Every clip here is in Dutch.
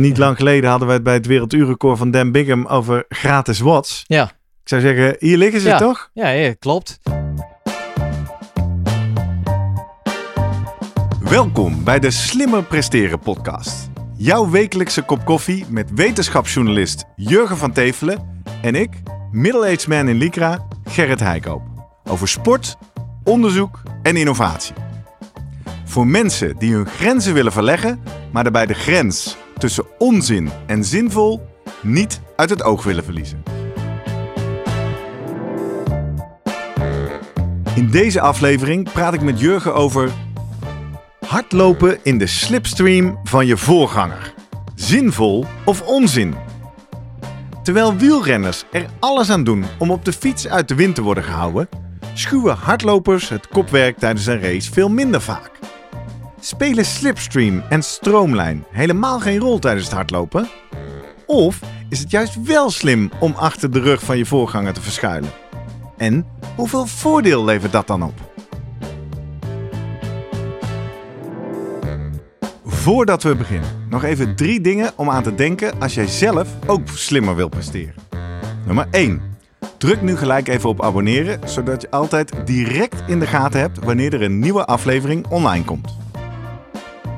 Niet lang geleden hadden we het bij het werelduurrecord van Dan Bigham over gratis watts. Ja. Ik zou zeggen, hier liggen ze Ja. toch? Ja, ja, klopt. Welkom bij de Slimmer Presteren podcast. Jouw wekelijkse kop koffie met wetenschapsjournalist Jurgen van Tevelen en ik, middle-aged man in Lycra, Gerrit Heikoop. Over sport, onderzoek en innovatie. Voor mensen die hun grenzen willen verleggen, maar daarbij de grens tussen onzin en zinvol niet uit het oog willen verliezen. In deze aflevering praat ik met Jurgen over hardlopen in de slipstream van je voorganger. Zinvol of onzin? Terwijl wielrenners er alles aan doen om op de fiets uit de wind te worden gehouden, schuwen hardlopers het kopwerk tijdens een race veel minder vaak. Spelen slipstream en stroomlijn helemaal geen rol tijdens het hardlopen? Of is het juist wel slim om achter de rug van je voorganger te verschuilen? En hoeveel voordeel levert dat dan op? Voordat we beginnen, nog even drie dingen om aan te denken als jij zelf ook slimmer wil presteren. Nummer 1. Druk nu gelijk even op abonneren, zodat je altijd direct in de gaten hebt wanneer er een nieuwe aflevering online komt.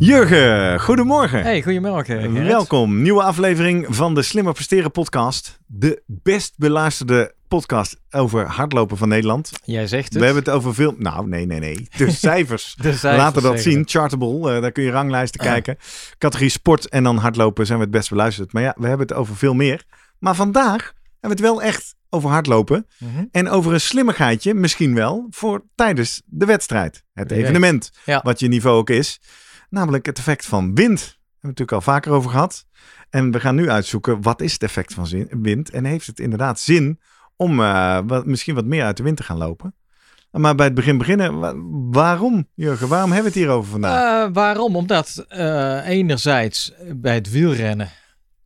Jurgen, goedemorgen. Hey, goedemorgen. Gerrit. Welkom, nieuwe aflevering van de Slimmer Presteren podcast. De best beluisterde podcast over hardlopen van Nederland. Jij zegt het. We hebben het over veel... Nou, nee, nee, nee. De cijfers. De cijfers Laten dat zien. Chartable, eh, daar kun je ranglijsten kijken. Categorie sport en dan hardlopen zijn we het best beluisterd. Maar ja, we hebben het over veel meer. Maar vandaag hebben we het wel echt over hardlopen. Mhm. En over een slimmigheidje, misschien wel, voor tijdens de wedstrijd. Het evenement, Ja. wat je niveau ook is. Namelijk het effect van wind. Daar hebben we het natuurlijk al vaker over gehad. En we gaan nu uitzoeken, wat is het effect van zin- wind? En heeft het inderdaad zin om eh, wat, misschien wat meer uit de wind te gaan lopen? Maar bij het begin beginnen, wa- waarom, Jurgen? Waarom hebben we het hierover vandaag? Eh, waarom? Omdat eh, enerzijds bij het wielrennen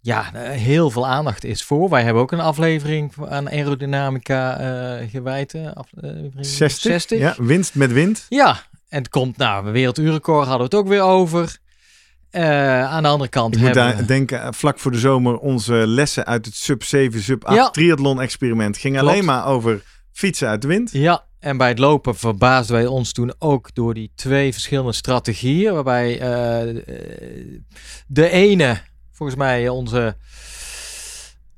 ja, heel veel aandacht is voor. Wij hebben ook een aflevering aan aerodynamica eh gewijd. eh, aflevering 60? 60. Ja, winst met wind. Ja, en het komt, nou, werelduurrecord hadden we het ook weer over. Eh, aan de andere kant Ik moet hebben daar denken, eh, vlak voor de zomer, onze lessen uit het sub 7, sub 8 Ja. triathlon experiment ging Klopt. alleen maar over fietsen uit de wind. Ja, en bij het lopen verbaasden wij ons toen ook door die twee verschillende strategieën. Waarbij eh, de ene, volgens mij onze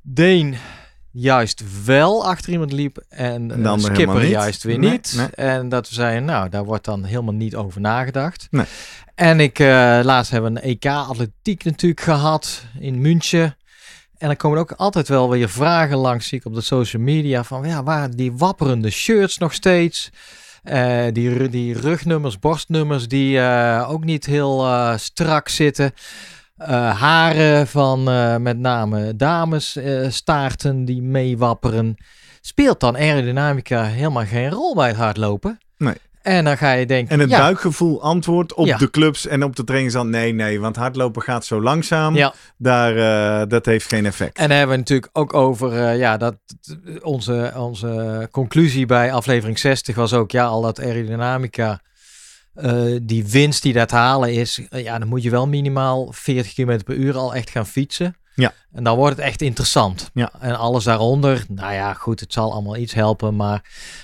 Deen, juist wel achter iemand liep. En de de skipper juist weer Nee, niet. nee. En dat we zeiden, nou, daar wordt dan helemaal niet over nagedacht. Nee. En ik, eh, laatst hebben we een EK atletiek natuurlijk gehad in München. En dan komen ook altijd wel weer vragen langs, zie ik op de social media, van ja, waar die wapperende shirts nog steeds? Eh, die, die rugnummers, borstnummers, die eh, ook niet heel eh, strak zitten. Eh, haren van eh, met name dames, eh, staarten die meewapperen. Speelt dan aerodynamica helemaal geen rol bij het hardlopen? Nee. En dan ga je denken, En het ja, buikgevoel antwoordt op Ja. de clubs en op de trainings dan nee, nee, want hardlopen gaat zo langzaam. Ja. Daar, dat heeft geen effect. En dan hebben we natuurlijk ook over, ja, dat onze, onze conclusie bij aflevering 60 was ook, ja, al dat aerodynamica, eh, die winst die dat halen is, eh, ja, dan moet je wel minimaal 40 km per uur al echt gaan fietsen. Ja. En dan wordt het echt interessant. Ja. En alles daaronder, nou ja, goed, het zal allemaal iets helpen, maar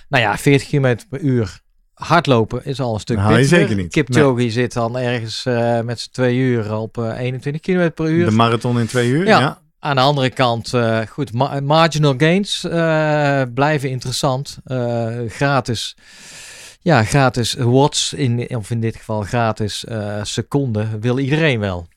nou ja, 40 km per uur hardlopen is al een stuk pittiger. zeker niet. Kipchoge zit dan ergens eh, met z'n twee uur op eh, 21 km per uur. De marathon in twee uur. Ja. Ja. Aan de andere kant, goed, ma- marginal gains blijven interessant. Gratis, ja, gratis watts, in, of in dit geval gratis eh, seconden, wil iedereen wel.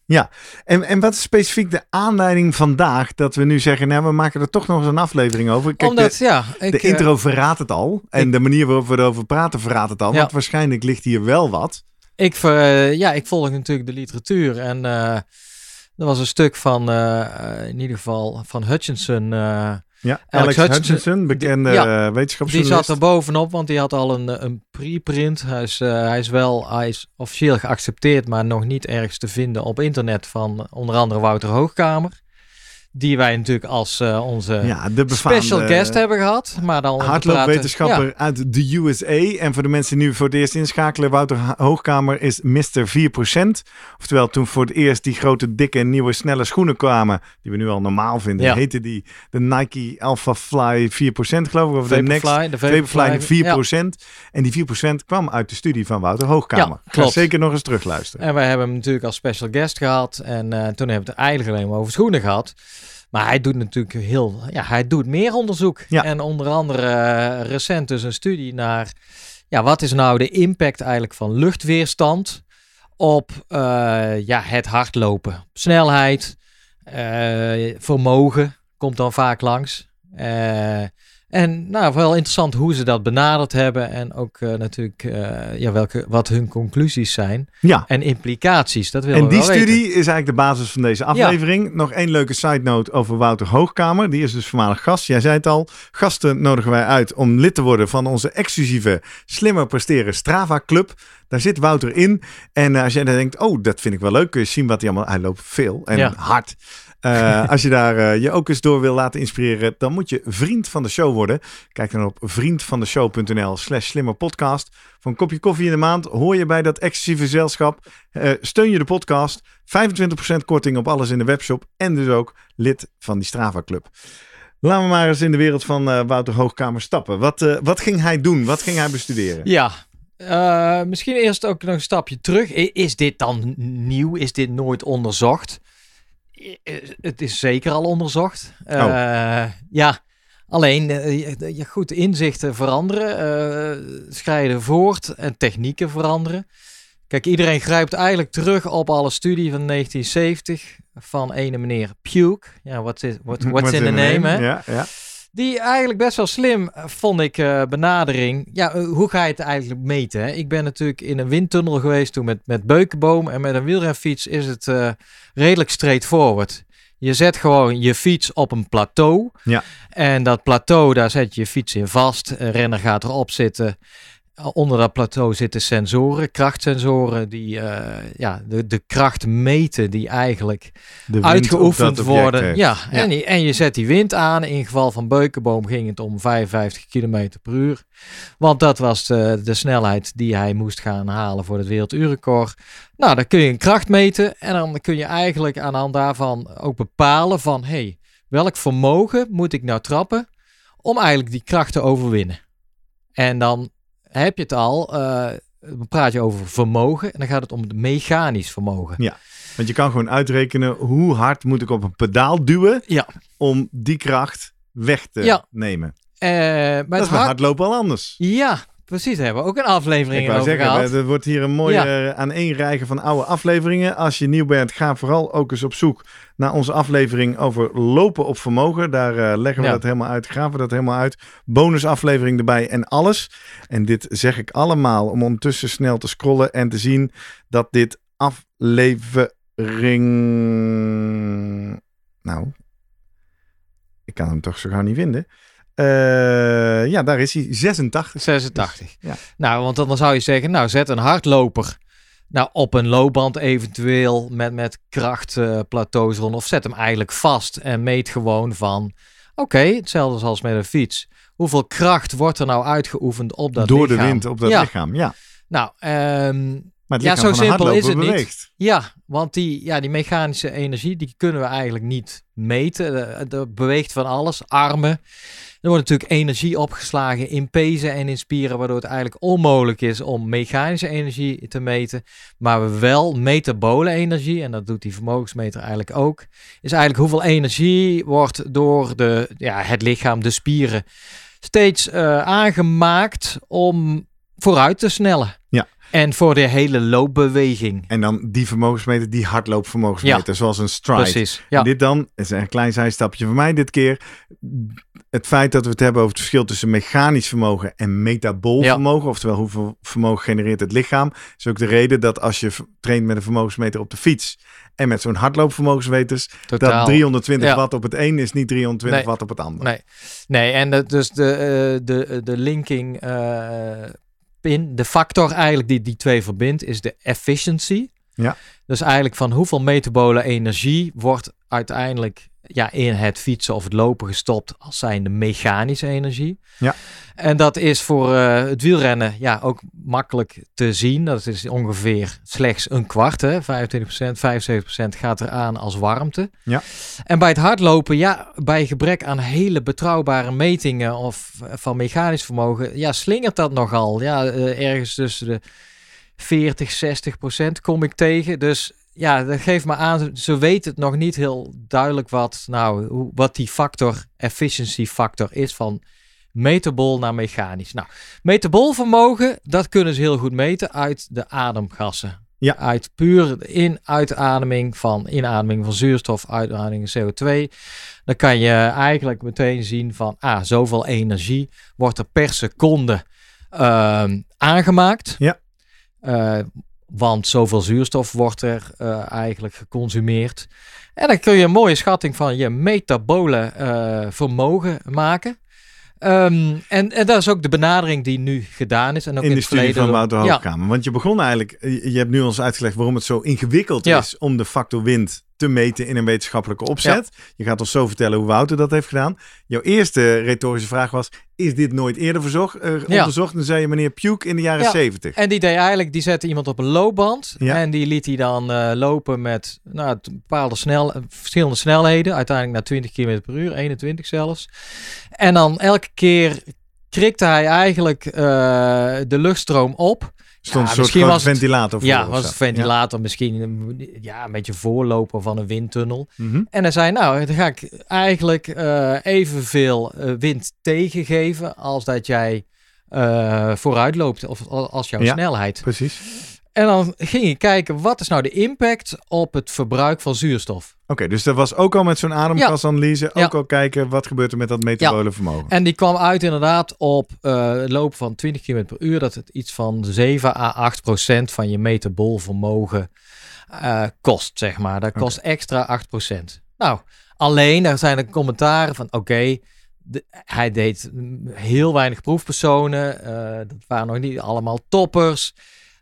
En, en wat is specifiek de aanleiding vandaag dat we nu zeggen, nou, we maken er toch nog eens een aflevering over? Kijk, Omdat, de, ja, ik, de eh, intro verraadt het al. En ik- de manier waarop we erover praten verraadt het al. Ja. Want waarschijnlijk ligt hier wel wat. Ik, ver- ja, ik volg natuurlijk de literatuur en eh, Er was een stuk van, eh, eh, in ieder geval, van Hutchinson. Ja, Alex Alex, Hutchinson, bekende ja, eh, die wetenschapsjournalist. zat er bovenop, want die had al een, eh, een preprint. Hij is, eh, hij is wel hij is officieel geaccepteerd, maar nog niet ergens te vinden op internet van eh, onder andere Wouter Hoogkamer. Die wij natuurlijk als eh, onze ja, de special guest hebben gehad. Maar dan hardloopwetenschapper uit de USA. En voor de mensen die nu voor het eerst inschakelen, Wouter Hoogkamer is Mr. 4%. Oftewel, toen voor het eerst die grote, dikke, nieuwe, snelle schoenen kwamen, die we nu al normaal vinden, Ja. heette die de Nike Alpha Fly 4%, geloof ik. Of de Next Vaporfly, de Vaporfly Vaporfly, 4%. En die 4% kwam uit de studie van Wouter Hoogkamer. Ja, Ga klopt. zeker nog eens terugluisteren. En wij hebben hem natuurlijk als special guest gehad. En eh, toen hebben we het eigenlijk alleen maar over schoenen gehad. Maar hij doet natuurlijk heel, ja, hij doet meer onderzoek. Ja. En onder andere eh, recent dus een studie naar, ja, wat is nou de impact eigenlijk van luchtweerstand op eh, ja, het hardlopen? Snelheid, eh, vermogen komt dan vaak langs. En nou, wel interessant hoe ze dat benaderd hebben en ook eh, natuurlijk eh, ja, welke, wat hun conclusies zijn Ja. en implicaties. Dat willen En we die weten. studie is eigenlijk de basis van deze aflevering. Nog één leuke side note over Wouter Hoogkamer. Die is dus voormalig gast. Jij zei het al. Gasten nodigen wij uit om lid te worden van onze exclusieve Slimmer Presteren Strava Club. Daar zit Wouter in. En eh, als jij dan denkt, oh, dat vind ik wel leuk. Kun je zien wat hij allemaal... Hij loopt veel en Ja. hard. Eh, als je daar eh, je ook eens door wil laten inspireren, dan moet je vriend van de show worden. Kijk dan op vriendvandeshow.nl slash slimmerpodcast. Voor een kopje koffie in de maand hoor je bij dat exclusieve gezelschap. Eh, steun je de podcast. 25% korting op alles in de webshop. En dus ook lid van die Strava Club. Laten we maar eens in de wereld van Wouter Hoogkamer stappen. Wat, wat ging hij doen? Wat ging hij bestuderen? Ja, misschien eerst ook nog een stapje terug. Is dit dan nieuw? Is dit nooit onderzocht? Eh, Het is zeker al onderzocht. Eh, Ja, alleen, eh, goed, inzichten veranderen, schrijden voort en technieken veranderen. Kijk, iedereen grijpt eigenlijk terug op alle studie van 1970 van ene meneer Puke. Ja, what's, it, what, what's, in the name, hè? Ja, ja. Die eigenlijk best wel slim eh, vond ik eh, benadering. Ja, eh, hoe ga je het eigenlijk meten? Hè? Ik ben natuurlijk in een windtunnel geweest toen met, met Beukenboom. En met een wielrenfiets is het eh, redelijk straightforward. Je zet gewoon je fiets op een plateau. Ja. En dat plateau, daar zet je je fiets in vast. Een renner gaat erop zitten. Onder dat plateau zitten sensoren, krachtsensoren, die eh, ja, de, de kracht meten die eigenlijk uitgeoefend worden. Ja, En, je, en je zet die wind aan. In geval van Beukenboom ging het om 55 km per uur. Want dat was de, de snelheid die hij moest gaan halen voor het werelduurrecord. Nou, dan kun je een kracht meten. En dan kun je eigenlijk aan de hand daarvan ook bepalen van... hey, welk vermogen moet ik nou trappen om eigenlijk die kracht te overwinnen? En dan heb je het al... eh, dan praat je over vermogen en dan gaat het om het mechanisch vermogen. Want je kan gewoon uitrekenen hoe hard moet ik op een pedaal duwen Ja. om die kracht weg te Ja. nemen. Eh, maar Dat het is bij hard- hardlopen al anders. Ja, precies. Daar hebben we ook een aflevering Ik wou over zeggen, gehad. er wordt hier een mooie Ja. aaneenrijgen van oude afleveringen. Als je nieuw bent, ga vooral ook eens op zoek naar onze aflevering over lopen op vermogen. Daar eh, leggen we Ja. dat helemaal uit, graven we dat helemaal uit. Bonusaflevering erbij en alles. En dit zeg ik allemaal om ondertussen snel te scrollen en te zien dat dit aflevering... Nou, ik kan hem toch zo gauw niet vinden. Eh, ja, daar is hij. 86. 86. Ja. Nou, want dan zou je zeggen, nou zet een hardloper nou, op een loopband eventueel met, met krachtplateaus rond. Of zet hem eigenlijk vast en meet gewoon van, oké, hetzelfde als met een fiets. Hoeveel kracht wordt er nou uitgeoefend op dat Door de lichaam? wind op dat ja. lichaam, ja. Nou, ehm, Maar het Ja, zo simpel is het niet. Ja, want die, ja, die mechanische energie, die kunnen we eigenlijk niet meten. Er, er beweegt van alles, armen. Er wordt natuurlijk energie opgeslagen in pezen en in spieren, waardoor het eigenlijk onmogelijk is om mechanische energie te meten. Maar we wel metabole energie, en dat doet die vermogensmeter eigenlijk ook, is eigenlijk hoeveel energie wordt door de, ja, het lichaam, de spieren, steeds eh, aangemaakt om vooruit te snellen. Ja. En voor de hele loopbeweging. En dan die vermogensmeter, die hardloopvermogensmeter, zoals een stride. Precies. Ja. En dit dan, is een klein zijstapje van mij dit keer, het feit dat we het hebben over het verschil tussen mechanisch vermogen en metabool Ja. vermogen, oftewel hoeveel vermogen genereert het lichaam, is ook de reden dat als je traint met een vermogensmeter op de fiets en met zo'n hardloopvermogensmeters, Totaal. dat 320 Ja. watt op het een is niet 320 Nee. watt op het ander. Nee, nee en dus de, eh, de, de linking eh, pin, de factor eigenlijk die die twee verbindt, is de efficiency. Ja. Dus eigenlijk van hoeveel metabole energie wordt uiteindelijk ja, in het fietsen of het lopen gestopt als zijnde mechanische energie. Ja. En dat is voor eh, het wielrennen ja, ook makkelijk te zien. Dat is ongeveer slechts een kwart. Hè? 25%, 75% gaat eraan als warmte. Ja. En bij het hardlopen, ja, bij gebrek aan hele betrouwbare metingen of eh, van mechanisch vermogen, ja, slingert dat nogal. Ja, eh, ergens tussen de 40, 60 procent kom ik tegen. Dus ja, dat geeft me aan, ze weten het nog niet heel duidelijk wat, nou, hoe, wat die factor, efficiency factor is van metabol naar mechanisch. Nou, metabol vermogen, dat kunnen ze heel goed meten uit de ademgassen. Ja. Uit puur in-uitademing van inademing van zuurstof, uitademing van CO2. Dan kan je eigenlijk meteen zien van, ah, zoveel energie wordt er per seconde ehm, aangemaakt. Ja. Eh, want zoveel zuurstof wordt er eh, eigenlijk geconsumeerd. En dan kun je een mooie schatting van je metabole eh, vermogen maken. Ehm, en, en dat is ook de benadering die nu gedaan is. En ook in de het studie van Wouter ja, Hoogkamer. Want je begon eigenlijk, je je hebt nu ons uitgelegd waarom het zo ingewikkeld Ja. is om de factor wind te meten in een wetenschappelijke opzet. Je gaat ons zo vertellen hoe Wouter dat heeft gedaan. Jouw eerste retorische vraag was, is dit nooit eerder verzocht, eh, Ja. onderzocht? Dan zei je meneer Puke in de jaren Ja. 70. En die deed eigenlijk, die zette iemand op een loopband. Ja. En die liet hij dan eh, lopen met nou, bepaalde snel, eh, verschillende snelheden. Uiteindelijk naar 20 km per uur, 21 zelfs. En dan elke keer krikte hij eigenlijk de luchtstroom op. Stond Ja, een soort was het- ventilator voor. Ja, was een ventilator misschien een- ja, een beetje voorloper van een windtunnel. Mhm. En hij zei, nou, dan ga ik eigenlijk eh, evenveel eh, wind tegengeven als dat jij eh, vooruit loopt of als jouw Ja. snelheid. Precies. En dan ging ik kijken, wat is nou de impact op het verbruik van zuurstof? Oké, dus dat was ook al met zo'n ademgasanalyse. Ja. Ook al kijken wat gebeurt er met dat metabole vermogen. En die kwam uit inderdaad op eh het lopen van 20 km per uur, dat het iets van 7 à 8 procent van je metabool vermogen eh, kost, zeg maar. Dat kost extra 8 procent. Nou, alleen, daar zijn er commentaren van, oké, de- hij deed heel weinig proefpersonen, eh, dat waren nog niet allemaal toppers.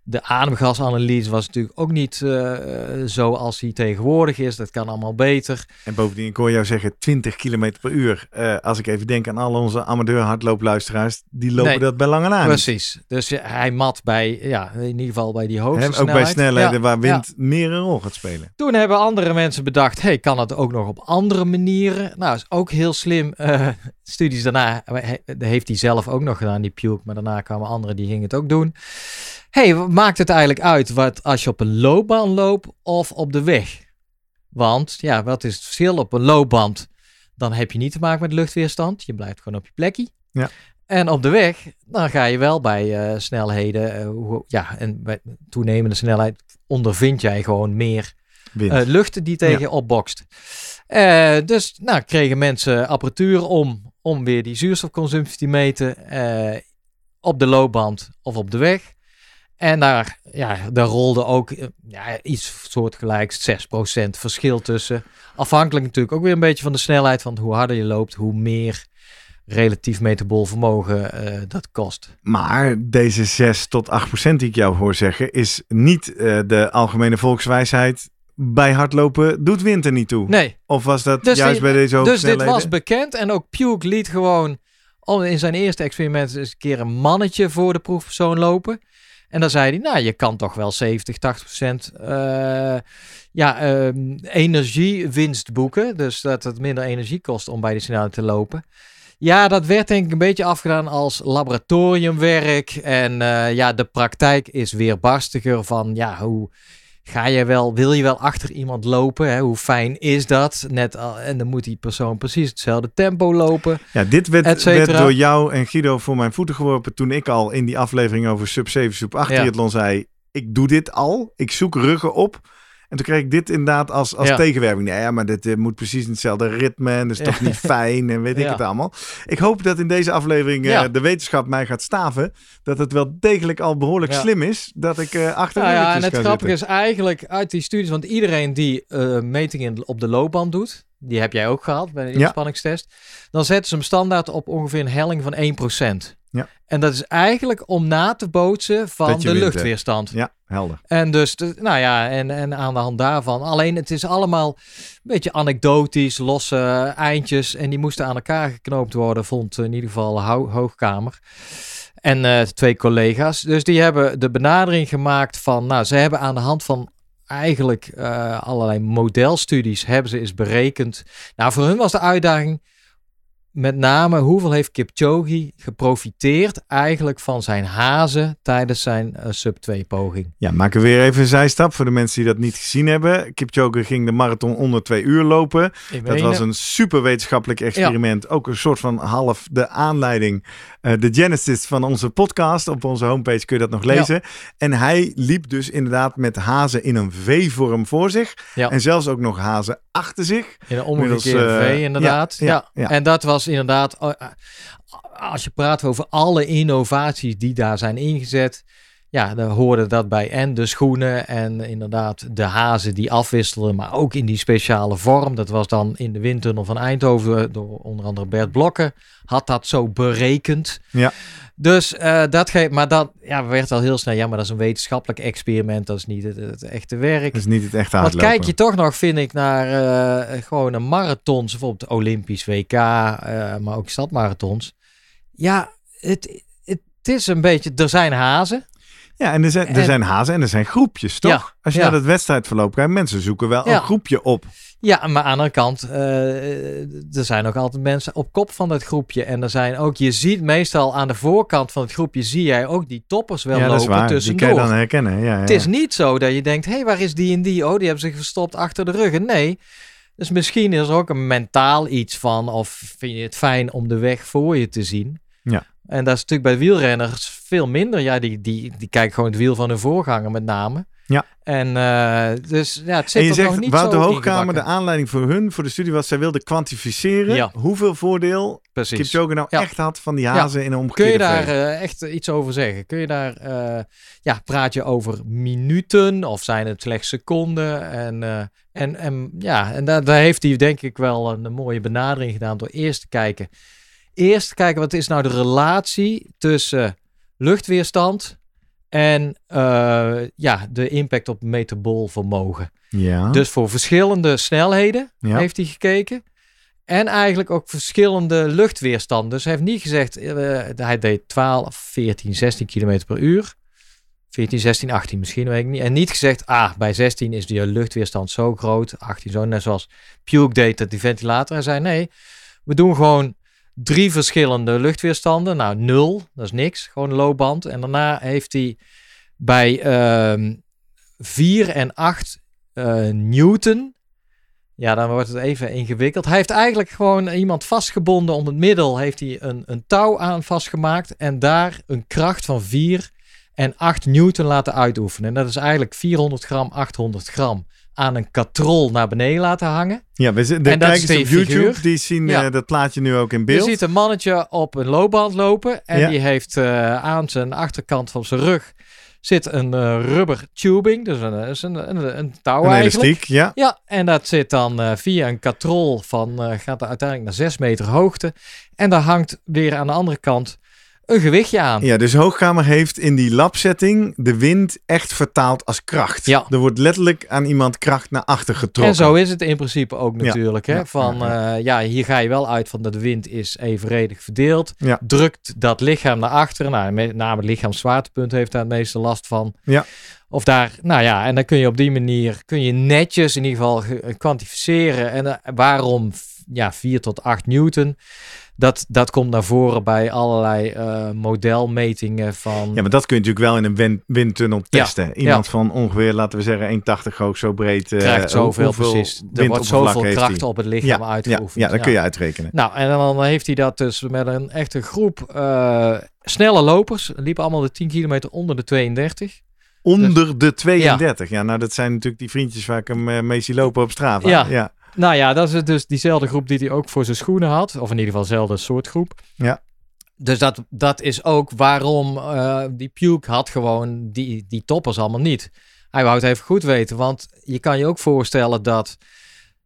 De ademgasanalyse was natuurlijk ook niet eh zoals die tegenwoordig is. Dat kan allemaal beter. En bovendien, ik hoor jou zeggen 20 km per uur. Eh, als ik even denk aan al onze amateur hardloopluisteraars, die lopen Nee, dat bij lange na. Precies. Dus hij mat bij, ja, in ieder geval bij die hoogste Hè, ook snelheid. bij snelheden Ja, waar ja. wind meer een rol gaat spelen. Toen hebben andere mensen bedacht, hey, kan dat ook nog op andere manieren? Nou, is ook heel slim. Eh, studies daarna, dat heeft hij zelf ook nog gedaan, die Puke. Maar daarna kwamen anderen, die gingen het ook doen. hey, wat maakt het eigenlijk uit wat, als je op een loopbaan loopt of op de weg? Want, ja, wat is het verschil op een loopband? Dan heb je niet te maken met luchtweerstand. Je blijft gewoon op je plekje. Ja. En op de weg, dan ga je wel bij eh, snelheden, eh, hoe- ja, en bij toenemende snelheid ondervind jij gewoon meer eh, lucht die tegen je opbokst. Eh, dus nou, kregen mensen apparatuur om, om weer die zuurstofconsumptie te meten eh, op de loopband of op de weg. En daar, ja, daar rolde ook eh, ja, iets soortgelijks 6% verschil tussen. Afhankelijk natuurlijk ook weer een beetje van de snelheid, want hoe harder je loopt, hoe meer relatief metabol vermogen eh, dat kost. Maar deze 6 tot 8 procent die ik jou hoor zeggen, is niet de algemene volkswijsheid. Bij hardlopen doet wind er niet toe. Nee, Of was dat Dus juist die- bij deze hoge Dus dit was bekend en ook Puke liet gewoon al in zijn eerste experiment eens een keer een mannetje voor de proefpersoon lopen. En dan zei hij, nou, je kan toch wel 70, 80 procent eh, ja, ehm, energiewinst boeken. Dus dat het minder energie kost om bij die snelheid te lopen. Ja, dat werd denk ik een beetje afgedaan als laboratoriumwerk. En eh, ja, de praktijk is weer barstiger van, ja, hoe ga je wel, wil je wel achter iemand lopen? Hè? Hoe fijn is dat? Net al, en dan moet die persoon precies hetzelfde tempo lopen. Ja, dit werd, werd door jou en Guido voor mijn voeten geworpen toen ik al in die aflevering over sub 7, sub 8 Ja. triathlon zei, ik doe dit al, ik zoek ruggen op En toen kreeg ik dit inderdaad als, als Ja. tegenwerping. Nee, ja, maar dit moet precies in hetzelfde ritme en dat is toch niet fijn en weet ik het allemaal. Ik hoop dat in deze aflevering eh, de wetenschap mij gaat staven. Dat het wel degelijk al behoorlijk slim is dat ik eh achter Nou ja, en het grappige is eigenlijk uit die studies, want iedereen die eh, metingen op de loopband doet, die heb jij ook gehad bij de inspanningstest, dan zetten ze hem standaard op ongeveer een helling van 1%. En dat is eigenlijk om na te bootsen van de wint, luchtweerstand. Ja, helder. En dus, nou ja, en, en aan de hand daarvan. Alleen het is allemaal een beetje anekdotisch, losse eindjes. En die moesten aan elkaar geknoopt worden, vond in ieder geval Hou- Hoogkamer. En eh, twee collega's. Dus die hebben de benadering gemaakt van, nou, ze hebben aan de hand van eigenlijk eh, allerlei modelstudies, hebben ze eens berekend. Nou, voor hun was de uitdaging met name hoeveel heeft Kipchoge geprofiteerd eigenlijk van zijn hazen tijdens zijn eh, sub 2 poging. Ja, maken we weer even een zijstap voor de mensen die dat niet gezien hebben. Kipchoge ging de marathon onder twee uur lopen. Dat was een super wetenschappelijk experiment. Ook een soort van half de aanleiding. eh, de genesis van onze podcast. Op onze homepage kun je dat nog lezen. En hij liep dus inderdaad met hazen in een V-vorm voor zich. Ja. En zelfs ook nog hazen achter zich. In een omgekeerde eh, V, inderdaad. Ja, ja, ja. En dat was inderdaad, oh, eh, als je praat over alle innovaties die daar zijn ingezet, ja, dan hoorde dat bij en de schoenen en inderdaad de hazen die afwisselden, maar ook in die speciale vorm. Dat was dan in de windtunnel van Eindhoven door onder andere Bert Blokken, had dat zo berekend. Ja. Dus uh, dat geeft, maar dat ja, werd al heel snel, ja, maar dat is een wetenschappelijk experiment, dat is niet het, het echte werk. Dat is niet het echte Want hardlopen. kijk je toch nog, vind ik, naar uh, gewoon een marathons, bijvoorbeeld Olympisch WK, uh, maar ook stadmarathons. Ja, het, het, is een beetje, er zijn hazen. Ja, en er zijn, er En- zijn hazen en er zijn groepjes, toch? Ja, Als je ja. naar het wedstrijdverloop kijkt, mensen zoeken wel Ja. een groepje op. Ja, maar aan de andere kant, eh, er zijn ook altijd mensen op kop van dat groepje. En er zijn ook, je ziet meestal aan de voorkant van het groepje, zie jij ook die toppers wel ja, dat is lopen waar. Die kan je dan herkennen. Ja, ja. Het is niet zo dat je denkt, hé, hey, waar is die en die? Oh, die hebben zich verstopt achter de ruggen. Nee. Dus misschien is er ook een mentaal iets van, of vind je het fijn om de weg voor je te zien? Ja. En dat is natuurlijk bij wielrenners veel minder. Ja, die, die, die kijken gewoon het wiel van hun voorganger met name. Ja. En eh, dus ja, het zit En je er nog niet Wouter zo Hoogkamer, de aanleiding voor hun, voor de studie was, zij wilde kwantificeren Ja. hoeveel voordeel Precies. Kipchoge nou Ja. echt had van die hazen in een Kun omgekeerde je daar eh, echt iets over zeggen? Kun je daar, eh, ja, praat je over minuten of zijn het slechts seconden? En, en, en ja, en daar, daar heeft hij denk ik wel een, mooie benadering gedaan door eerst te kijken. Eerst te kijken wat is nou de relatie tussen luchtweerstand en eh, ja, de impact op metabool vermogen. Ja. Dus voor verschillende snelheden Ja. heeft hij gekeken. En eigenlijk ook verschillende luchtweerstand. Dus hij heeft niet gezegd, eh, hij deed 12, 14, 16 kilometer per uur. 14, 16, 18 misschien, weet ik niet. En niet gezegd, ah, bij 16 is die luchtweerstand zo groot. 18 zo, net zoals Puke deed dat die ventilator. Hij zei, nee, we doen gewoon drie verschillende luchtweerstanden. Nou, nul, dat is niks. Gewoon loopband. En daarna heeft hij bij ehm 4 en 8 eh, Newton. Ja, dan wordt het even ingewikkeld. Hij heeft eigenlijk gewoon iemand vastgebonden om het middel. Heeft hij een, een touw aan vastgemaakt. En daar een kracht van 4 en 8 Newton laten uitoefenen. En dat is eigenlijk 400 gram, 800 gram aan een katrol naar beneden laten hangen. ja, we de en dat is kijkers op YouTube, figuur. die zien Ja. eh, dat plaatje nu ook in Je beeld. ziet een mannetje op een loopband lopen. En Ja. die heeft eh, aan zijn achterkant van zijn rug zit een eh, rubber tubing. Dus een, is een, een, een touw een eigenlijk. elastiek, ja. Ja, en dat zit dan via een katrol van, gaat er uiteindelijk naar 6 meter hoogte. En daar hangt weer aan de andere kant een gewichtje aan. Ja, dus Hoogkamer heeft in die labsetting de wind echt vertaald als kracht. Ja. Er wordt letterlijk aan iemand kracht naar achter getrokken. En zo is het in principe ook Ja, natuurlijk. Hè? ja, van, ja, ja, ja, hier ga je wel uit van dat de wind is evenredig verdeeld. Ja. Drukt dat lichaam naar achteren. Nou, met name het lichaamszwaartepunt heeft daar het meeste last van. Ja. Of daar, nou ja, en dan kun je op die manier, kun je netjes in ieder geval ge- eh, kwantificeren. En eh, waarom ja, 4 tot 8 newton? Dat, dat komt naar voren bij allerlei eh, modelmetingen van... Ja, maar dat kun je natuurlijk wel in een win- windtunnel testen. Iemand ja. van ongeveer, laten we zeggen, 1,80 hoog, zo breed. eh, krijgt zoveel precies. Er wordt zoveel kracht op het lichaam Ja, uitgeoefend. ja, dat kun je uitrekenen. Nou, en dan heeft hij dat dus met een echte groep eh, snelle lopers. Liepen allemaal de 10 kilometer onder de 32. Onder de 32. Ja. nou dat zijn natuurlijk die vriendjes waar ik hem uh, mee zie lopen op straat. Ja. Nou ja, dat is dus diezelfde groep die hij ook voor zijn schoenen had. Of in ieder geval dezelfde soort groep. Ja. Dus dat, dat is ook waarom uh, die Puke had gewoon die, die toppers allemaal niet. Hij wou het even goed weten, want je kan je ook voorstellen dat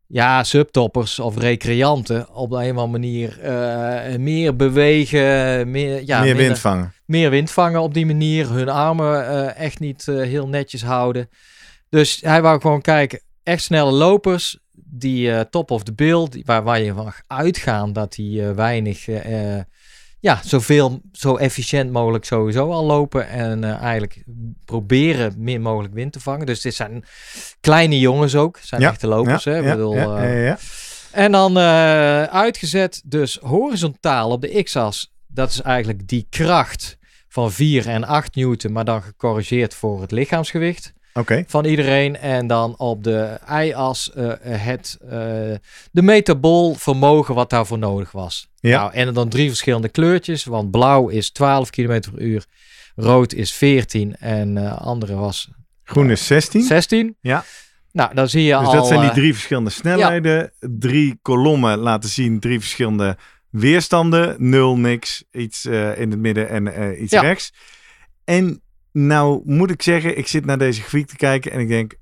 ja, subtoppers of recreanten op een of andere manier uh, meer bewegen, meer, ja, meer wind vangen. Meer wind vangen op die manier, hun armen uh, echt niet uh, heel netjes houden. Dus hij wou gewoon kijken, echt snelle lopers, die top of the bill, die, waar, waar je van uitgaan dat die weinig ja, zoveel, zo efficiënt mogelijk sowieso al lopen. En eigenlijk proberen min mogelijk wind te vangen. Dus dit zijn kleine jongens ook. Zijn ja, echte lopers. Ja, hè? Ja, bedoel, ja, en dan uitgezet dus horizontaal op de x-as. Dat is eigenlijk die kracht van 4 en 8 newton. Maar dan gecorrigeerd voor het lichaamsgewicht. Okay. van iedereen. En dan op de y-as uh, het, uh, de metabool vermogen wat daarvoor nodig was. Ja. Nou, en dan drie verschillende kleurtjes, want blauw is 12 km per uur, rood is 14 en uh, andere was... Groen is 16. 16. Ja. Nou, dan zie je dus al... dat zijn die drie verschillende snelheden. Ja. Drie kolommen laten zien drie verschillende weerstanden. Nul, niks, iets in het midden en iets ja. rechts. En nou moet ik zeggen, ik zit naar deze grafiek te kijken en ik denk,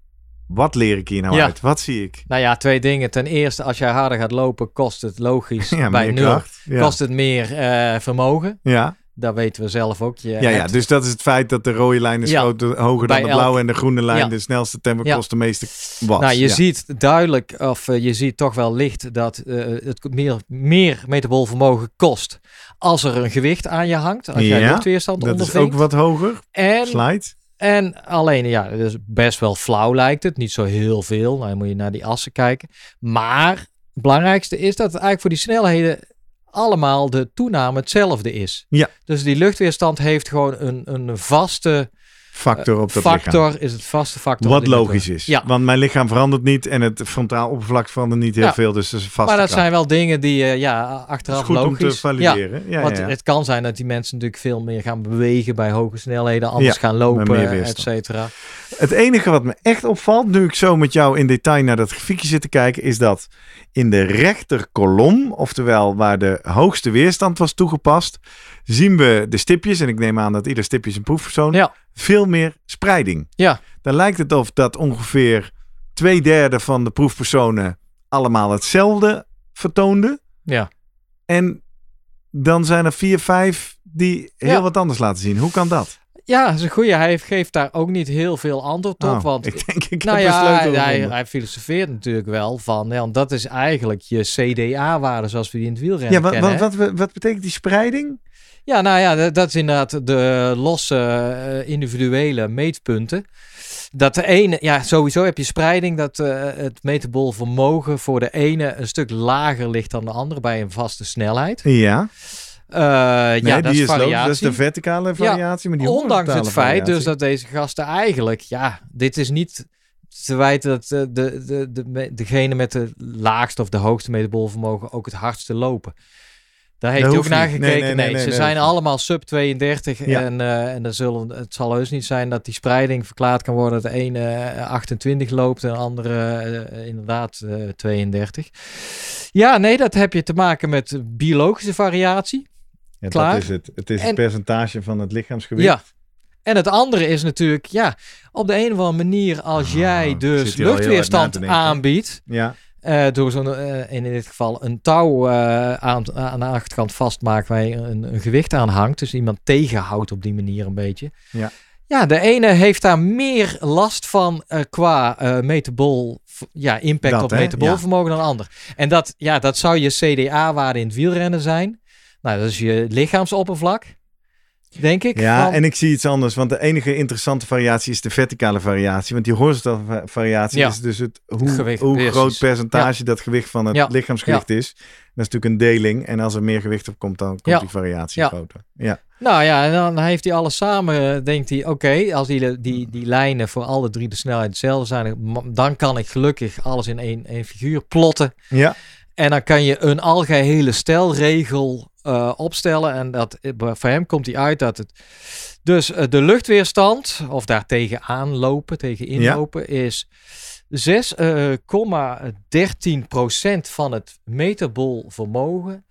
wat leer ik hier nou Ja. uit? Wat zie ik? Nou ja, twee dingen. Ten eerste, als jij harder gaat lopen, kost het logisch Ja, bij nul. kracht. Ja. Kost het meer eh, vermogen. ja. Dat weten we zelf ook. Je Ja, ja, dus dat is het feit dat de rode lijn is Ja. groter, hoger dan de elk- blauwe en de groene lijn. Ja. De snelste tempo kost de meeste watt. Nou, je ziet duidelijk, of eh, je ziet toch wel licht dat eh, het meer, meer metabool vermogen kost als er een gewicht aan je hangt. Als jij Ja, luchtweerstand dat is ook wat hoger. en, Slide. en alleen, ja, het is best wel flauw lijkt het. Niet zo heel veel. Nou, dan moet je naar die assen kijken. Maar het belangrijkste is dat het eigenlijk voor die snelheden allemaal de toename hetzelfde is. Ja. Dus die luchtweerstand heeft gewoon een, een vaste Factor op dat factor, lichaam. is het vaste factor. Wat logisch is. Ja. Want mijn lichaam verandert niet en het frontaal oppervlak verandert niet heel Ja. veel. Dus dat is een vaste Maar dat kracht. zijn wel dingen die eh, ja, achteraf goed logisch. om te valideren. Ja, ja, Want het kan zijn dat die mensen natuurlijk veel meer gaan bewegen bij hoge snelheden, anders gaan lopen, et cetera. Het enige wat me echt opvalt, nu ik zo met jou in detail naar dat grafiekje zit te kijken, is dat in de rechterkolom, oftewel waar de hoogste weerstand was toegepast, zien we de stipjes, en ik neem aan dat ieder stipje is een proefpersoon, Ja. veel meer spreiding. Ja. Dan lijkt het of dat ongeveer twee derde van de proefpersonen allemaal hetzelfde vertoonden. Ja. En dan zijn er vier, vijf die heel Ja. wat anders laten zien. Hoe kan dat? Ja, dat is een goeie. Hij geeft daar ook niet heel veel antwoord op. Oh, want ik denk, ik nou heb ja, hij, hij, filosofeert natuurlijk wel van, ja, want dat is eigenlijk je CDA-waarde zoals we die in het wielrennen Ja, wat, kennen. wat, wat, wat betekent die spreiding? Ja, nou ja, dat, is inderdaad de losse eh, individuele meetpunten. Dat de ene, ja, sowieso heb je spreiding dat eh, het metabol vermogen voor de ene een stuk lager ligt dan de andere bij een vaste snelheid. Ja, Eh, nee, ja, dat die is logisch. variatie. Dat is de verticale variatie. maar die Ondanks het feit dus dat deze gasten eigenlijk, ja, dit is niet te wijten dat de, de, de, de, degene met de laagste of de hoogste metabolvermogen ook het hardste lopen. Daar heeft hij ook naar gekeken. Nee, Nee, nee, nee, nee, ze zijn allemaal sub 32 Ja. en, eh, en er zullen, het zal heus niet zijn dat die spreiding verklaard kan worden dat de ene eh, 28 loopt en de andere eh, inderdaad eh, 32. Ja, nee, dat heb je te maken met biologische variatie. Ja, klaar. Dat is het. Het is En- het percentage van het lichaamsgewicht. Ja. En het andere is natuurlijk, ja, op de een of andere manier, als Ah, jij dus luchtweerstand aanbiedt, Ja. Eh, door zo'n, eh, in dit geval een touw eh, aan, aan de achterkant vastmaakt waar je een, een gewicht aan hangt, dus iemand tegenhoudt op die manier een beetje. Ja. Ja, de ene heeft daar meer last van qua metabol, ja, impact Dat, op metabolvermogen dan de ander. En dat, ja, dat zou je CDA-waarde in het wielrennen zijn. Nou, dat is je lichaamsoppervlak, denk ik. Ja, van- en ik zie iets anders, want de enige interessante variatie is de verticale variatie. Want die horizontale va- variatie Ja. is dus het, hoe, Gewicht hoe groot percentage dat gewicht van het Ja. lichaamsgewicht is. Dat is natuurlijk een deling. En als er meer gewicht op komt, dan komt die variatie Ja. groter. Ja. Nou ja, en dan heeft hij alles samen, denkt hij, oké, als die, die, die lijnen voor alle drie de snelheid hetzelfde zijn, dan kan ik gelukkig alles in één, één figuur plotten. ja. En dan kan je een algehele stelregel eh, opstellen. En dat, eh, voor hem komt hij uit dat het. Dus eh, de luchtweerstand, of daar tegenaan lopen, tegen inlopen, is 6,13% van het metabol vermogen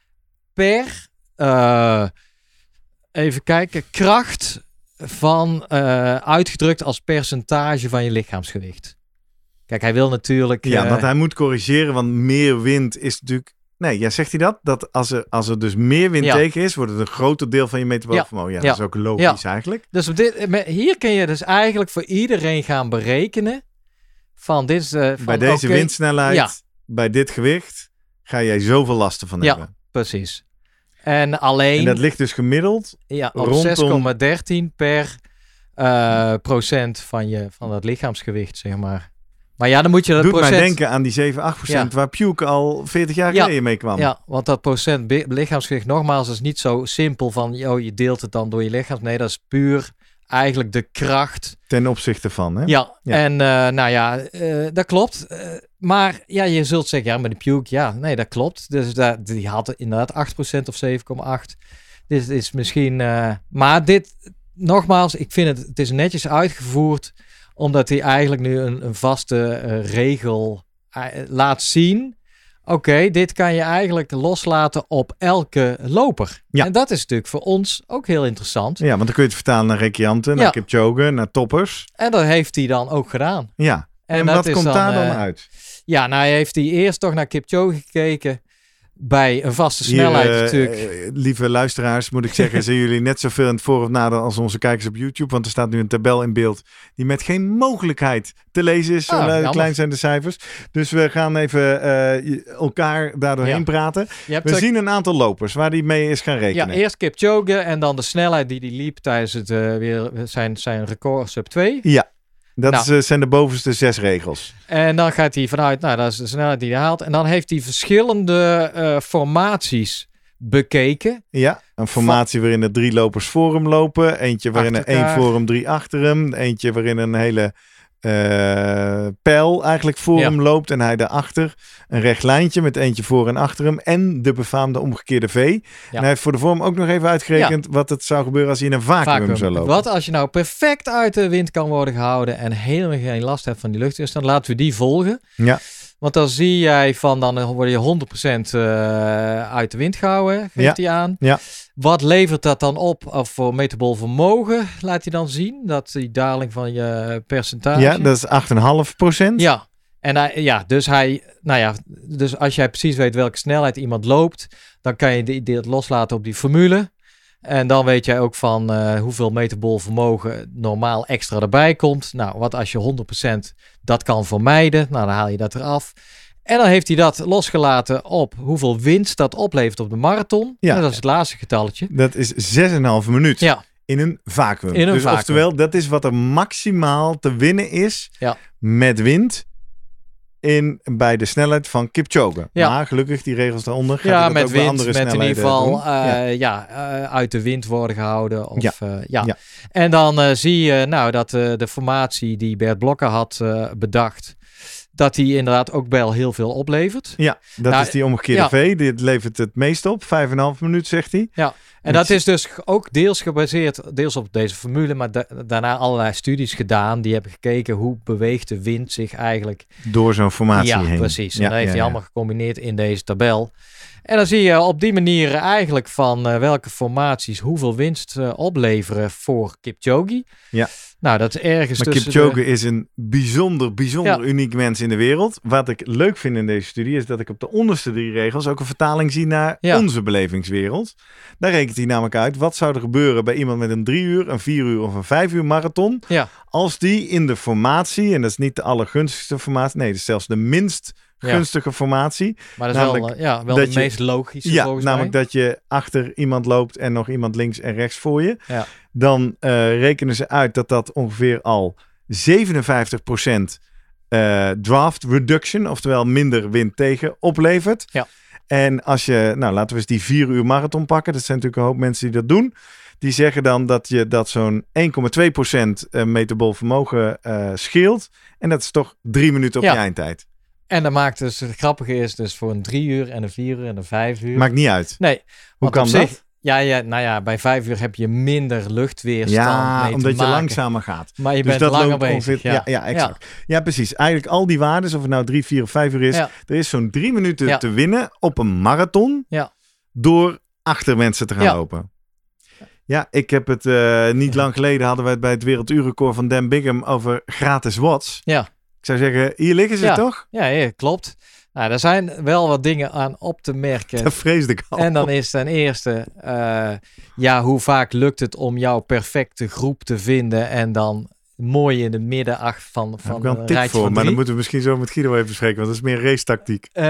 per. even kijken, kracht van uitgedrukt als percentage van je lichaamsgewicht. Kijk, hij wil natuurlijk. Ja, eh, want hij moet corrigeren, want meer wind is natuurlijk... Nee, ja, zegt hij dat? Dat als er, als er dus meer wind Ja. tegen is, wordt het een groter deel van je metabolisch Ja. vermogen. Ja, Ja. dat is ook logisch eigenlijk. Dus op dit, hier kun je dus eigenlijk voor iedereen gaan berekenen. Van dit is, eh, van, Bij deze windsnelheid, Ja. bij dit gewicht, ga jij zoveel lasten van Ja. hebben. Precies. En alleen En dat ligt dus gemiddeld. ja, op rondom- 6,13 per eh, procent van, je, van het lichaamsgewicht, zeg maar. Maar ja, dan moet je dat Doet procent... mij denken aan die 7, 8 procent waar Puke al 40 jaar Ja. geleden mee kwam. Ja, want dat procent lichaamsgewicht, nogmaals, is niet zo simpel van, joh, je deelt het dan door je lichaam. Nee, dat is puur eigenlijk de kracht Ten opzichte van, hè? Ja, Ja. en eh, nou ja, eh, dat klopt. Eh, maar ja, je zult zeggen, ja, maar die Puke, ja, nee, dat klopt. Dus dat, die had inderdaad 8% of 7,8. Dit is misschien... maar dit, nogmaals, ik vind het, het is netjes uitgevoerd, omdat hij eigenlijk nu een, een vaste eh, regel eh, laat zien. Oké, dit kan je eigenlijk loslaten op elke loper. Ja. En dat is natuurlijk voor ons ook heel interessant. Ja, want dan kun je het vertalen naar recreanten, naar Ja. Kipchoge, naar toppers. En dat heeft hij dan ook gedaan. Ja. En, dat wat komt daar dan eh, uit? Ja, nou heeft hij eerst toch naar Kipchoge gekeken. Bij een vaste Hier, snelheid eh, natuurlijk. eh, lieve luisteraars, moet ik zeggen, zijn jullie net zoveel in het voor of nadeel als onze kijkers op YouTube. Want er staat nu een tabel in beeld die met geen mogelijkheid te lezen is. Zo Ah, eh, jammer. klein zijn de cijfers. Dus we gaan even eh, elkaar daardoor heen Ja. praten. We ook- zien een aantal lopers waar die mee is gaan ja, rekenen. eerst Kipchoge en dan de snelheid die hij liep tijdens het, eh, weer zijn, zijn record sub 2. Ja, dat Nou. is, eh, zijn de bovenste zes regels. En dan gaat hij vanuit, nou dat is de snelheid die hij haalt. En dan heeft hij verschillende eh, formaties bekeken. Ja, een formatie waarin er drie lopers voor hem lopen. Eentje waarin er één voor hem, drie achter hem. Eentje waarin een hele eh pijl eigenlijk voor Ja. hem loopt en hij daarachter. Een recht lijntje met eentje voor en achter hem. En de befaamde omgekeerde V. En hij heeft voor de vorm ook nog even uitgerekend wat het zou gebeuren als hij in een vacuüm, Vacuüm. zou lopen. Wat als je nou perfect uit de wind kan worden gehouden en helemaal geen last hebt van die luchtweerstand, laten we die volgen. Ja. Want dan zie jij van, dan word je 100% eh, uit de wind gehouden, geeft hij aan. Ja. Wat levert dat dan op of voor metabol vermogen? Laat hij dan zien, dat die daling van je percentage. Ja, dat is 8,5 procent. Ja. En hij, ja, dus hij, nou ja, dus als jij precies weet welke snelheid iemand loopt, dan kan je dit loslaten op die formule. En dan weet jij ook van eh, hoeveel metabol vermogen normaal extra erbij komt. Nou, wat als je 100% dat kan vermijden, nou dan haal je dat eraf. En dan heeft hij dat losgelaten op hoeveel winst dat oplevert op de marathon. Ja. En dat is het laatste getalletje. Dat is 6,5 minuut Ja, in een vacuüm. In een dus vacuüm. oftewel, dat is wat er maximaal te winnen is Ja. met wind in, bij de snelheid van Kipchoge. Ja. Maar gelukkig, die regels daaronder gaat ja dat met ook wind, andere met in ieder geval eh, Ja. ja. eh, uit de wind worden gehouden. Of, Ja. ja. ja. Ja. En dan eh, zie je nou dat eh, de formatie die Bert Blokker had eh, bedacht, dat die inderdaad ook wel heel veel oplevert. Ja, dat Nou, is die omgekeerde ja. V. Dit levert het meest op. 5,5 minuut, zegt hij. En dat is dus ook deels gebaseerd, deels op deze formule, maar da- daarna allerlei studies gedaan. Die hebben gekeken hoe beweegt de wind zich eigenlijk Door zo'n formatie ja, heen. precies. En Ja, dat heeft ja, hij ja. allemaal gecombineerd in deze tabel. En dan zie je op die manier eigenlijk van eh, welke formaties hoeveel winst eh, opleveren voor Kipchoge. Ja. Nou, dat is ergens Maar Kipchoge de- is een bijzonder, bijzonder Ja. uniek mens in de wereld. Wat ik leuk vind in deze studie is dat ik op de onderste drie regels ook een vertaling zie naar Ja. onze belevingswereld. Daar rekent hij namelijk uit wat zou er gebeuren bij iemand met een drie uur, een vier uur of een vijf uur marathon. Ja. Als die in de formatie, en dat is niet de allergunstigste formatie, nee, dat is zelfs de minst Ja. gunstige formatie. Maar dat is wel, namelijk eh, ja, wel dat de je- meest logische Ja, namelijk mij. dat je achter iemand loopt en nog iemand links en rechts voor je. Ja. Dan eh, rekenen ze uit dat dat ongeveer al 57% eh, draft reduction, oftewel minder wind tegen, oplevert. Ja. En als je, nou laten we eens die vier uur marathon pakken. Dat zijn natuurlijk een hoop mensen die dat doen. Die zeggen dan dat je dat zo'n 1,2% eh, metabol vermogen eh, scheelt. En dat is toch drie minuten op Ja. je eindtijd. En dat maakt dus, het grappige is dus voor een drie uur en een vier uur en een vijf uur. Maakt niet uit. nee. Hoe kan dat? Ja, ja, nou ja, bij vijf uur heb je minder luchtweerstand Ja, omdat je langzamer gaat. Maar je dus bent dat langer bezig. ongeveer- ja. ja, ja, exact. Ja. precies. Eigenlijk al die waarden, of het nou drie, vier of vijf uur is, Ja. er is zo'n drie minuten Ja. te winnen op een marathon Ja. door achter mensen te gaan Ja. lopen. Ja, ik heb het eh, niet lang geleden hadden we het bij het werelduurrecord van Dan Bigham over gratis watts. Ja. Ik zou zeggen, hier liggen ze Ja. toch? Ja, ja, klopt. Nou, er zijn wel wat dingen aan op te merken. Dat vreesde ik al. En dan is ten eerste, eh, ja, hoe vaak lukt het om jouw perfecte groep te vinden en dan mooi in de midden ach, van, Daar heb van ik wel een een tip rijtje voor, maar dan moeten we misschien zo met Guido even bespreken, want dat is meer racetactiek. Eh,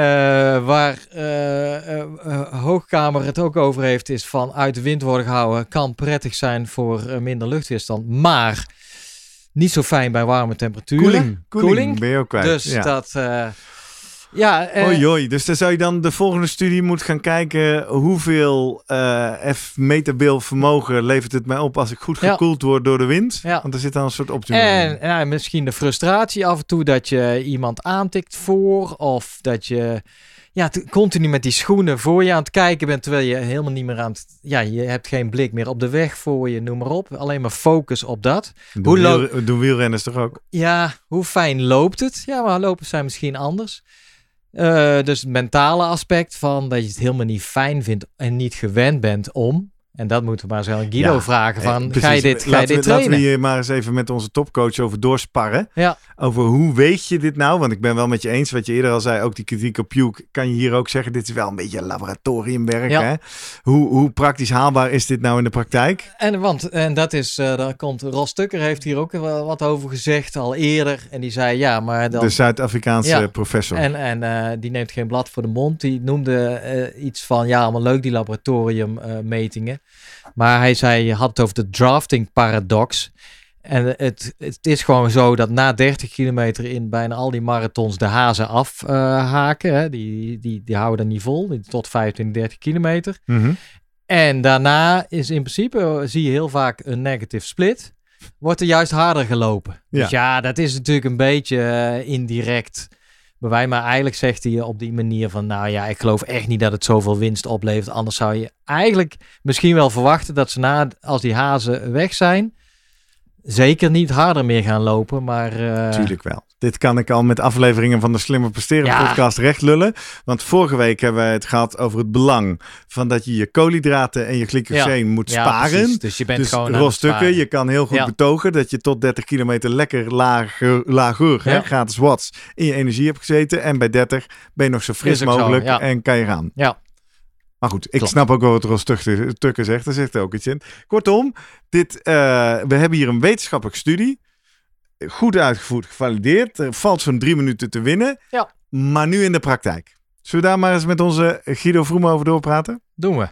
waar eh, eh, eh, Hoogkamer het ook over heeft, is van uit de wind worden gehouden kan prettig zijn voor eh, minder luchtweerstand, maar niet zo fijn bij warme temperaturen. Koeling, koeling, ben je ook kwijt. Dus ja. dat, eh, ja, eh, Oei, oei. Dus dan zou je dan de volgende studie moeten gaan kijken hoeveel eh F-metabil vermogen levert het mij op als ik goed Ja. gekoeld word door de wind. Ja. Want er zit dan een soort optimum En in. ja, misschien de frustratie af en toe dat je iemand aantikt voor. Of dat je ja, continu met die schoenen voor je aan het kijken bent. Terwijl je helemaal niet meer aan het... Ja, je hebt geen blik meer op de weg voor je, noem maar op. Alleen maar focus op dat. Doen, hoe wiel- doen wielrenners toch ook? Ja, hoe fijn loopt het? Ja, maar lopen zijn misschien anders. Eh, dus het mentale aspect van dat je het helemaal niet fijn vindt en niet gewend bent om. En dat moeten we maar eens aan Guido Ja, vragen van, Eh, ga je dit, ga je laten, dit we, laten trainen? we hier maar eens even met onze topcoach over doorsparren. Ja. Over hoe weet je dit nou? Want ik ben wel met je eens wat je eerder al zei. Ook die kritiek op Puke. Kan je hier ook zeggen, dit is wel een beetje laboratoriumwerk. Ja. Hè? Hoe, hoe praktisch haalbaar is dit nou in de praktijk? En, want, en dat is, eh daar komt Ros Tucker heeft hier ook wel wat over gezegd al eerder. En die zei ja, maar dan... De Zuid-Afrikaanse Ja. professor. En, en eh, die neemt geen blad voor de mond. Die noemde iets van, ja, allemaal leuk die laboratoriummetingen. Maar hij zei, je had het over de drafting paradox. En het, het is gewoon zo dat na 30 kilometer in bijna al die marathons de hazen afhaken. hè. die, die, die houden er niet vol, tot 25, 30 kilometer. Mhm. En daarna is in principe, eh, zie je heel vaak een negative split. Wordt er juist harder gelopen. Ja. Dus ja, dat is natuurlijk een beetje eh, indirect bewijs. Maar eigenlijk zegt hij op die manier van... Nou ja, ik geloof echt niet dat het zoveel winst oplevert. Anders zou je eigenlijk misschien wel verwachten dat ze na, als die hazen weg zijn... Zeker niet harder meer gaan lopen, maar... eh, Tuurlijk wel. Dit kan ik al met afleveringen van de Slimmer Presteren Ja. podcast recht lullen. Want vorige week hebben we het gehad over het belang van dat je je koolhydraten en je glycogeen moet ja, sparen. precies. Dus je bent dus gewoon roststukken, sparen. je kan heel goed betogen dat je tot 30 kilometer lekker lager, lager hè, gratis watts in je energie hebt gezeten. En bij 30 ben je nog zo fris zo, mogelijk en kan je gaan. Ja. Maar goed, ik Klopt. snap ook wel wat Ros Tukker Tukker zegt. Daar zegt hij ook iets in. Kortom, dit, eh, we hebben hier een wetenschappelijke studie. Goed uitgevoerd, gevalideerd. Er valt zo'n drie minuten te winnen. Ja. Maar nu in de praktijk. Zullen we daar maar eens met onze Guido Vroemen over doorpraten? Doen we.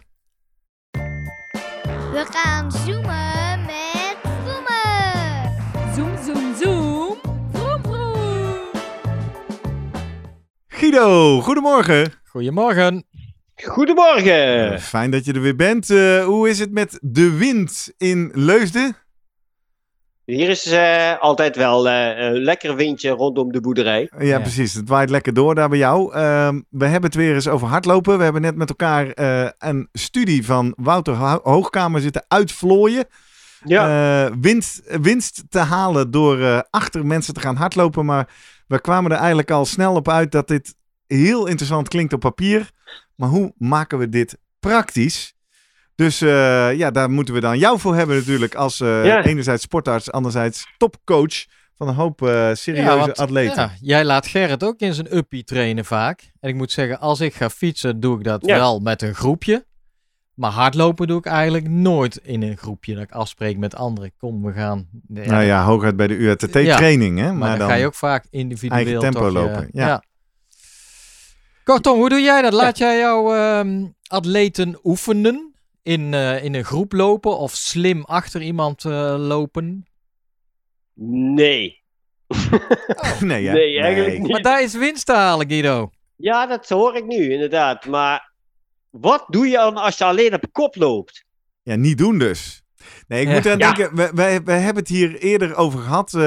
We gaan zoomen met Vroemen. Zoom, zoom, zoom. Vroom, vroom. Guido, goedemorgen. Goedemorgen. Goedemorgen. Eh, Fijn dat je er weer bent. Eh, hoe is het met de wind in Leusden? Hier is eh, altijd wel eh, een lekker windje rondom de boerderij. Ja, Ja. precies. Het waait lekker door daar bij jou. Ehm, we hebben het weer eens over hardlopen. We hebben net met elkaar eh, een studie van Wouter Ho- Hoogkamer zitten uitvlooien. Ja, Eh, winst, winst te halen door eh, achter mensen te gaan hardlopen. Maar we kwamen er eigenlijk al snel op uit dat dit heel interessant klinkt op papier. Maar hoe maken we dit praktisch? Dus eh, ja, daar moeten we dan jou voor hebben natuurlijk. Als eh, Ja. enerzijds sportarts, anderzijds topcoach van een hoop eh, serieuze want, atleten. Ja, jij laat Gerrit ook in zijn uppie trainen vaak. En ik moet zeggen, als ik ga fietsen, doe ik dat Ja. wel met een groepje. Maar hardlopen doe ik eigenlijk nooit in een groepje. Dat ik afspreek met anderen. Kom, we gaan. Ja, Nou ja, hooguit bij de UATT-training. hè? maar, Maar, dan, dan ga je ook vaak individueel eigen tempo toch, lopen, ja. Kortom, hoe doe jij dat? Laat jij jouw ehm, atleten oefenen? In, eh, in een groep lopen of slim achter iemand eh, lopen? nee. nee, hè? Nee, eigenlijk niet. Maar daar is winst te halen, Guido. Ja, dat hoor ik nu inderdaad. Maar wat doe je dan als je alleen op kop loopt? Ja, niet doen dus. Nee, ik moet aan Ja. denken, we, wij, wij hebben het hier eerder over gehad, eh,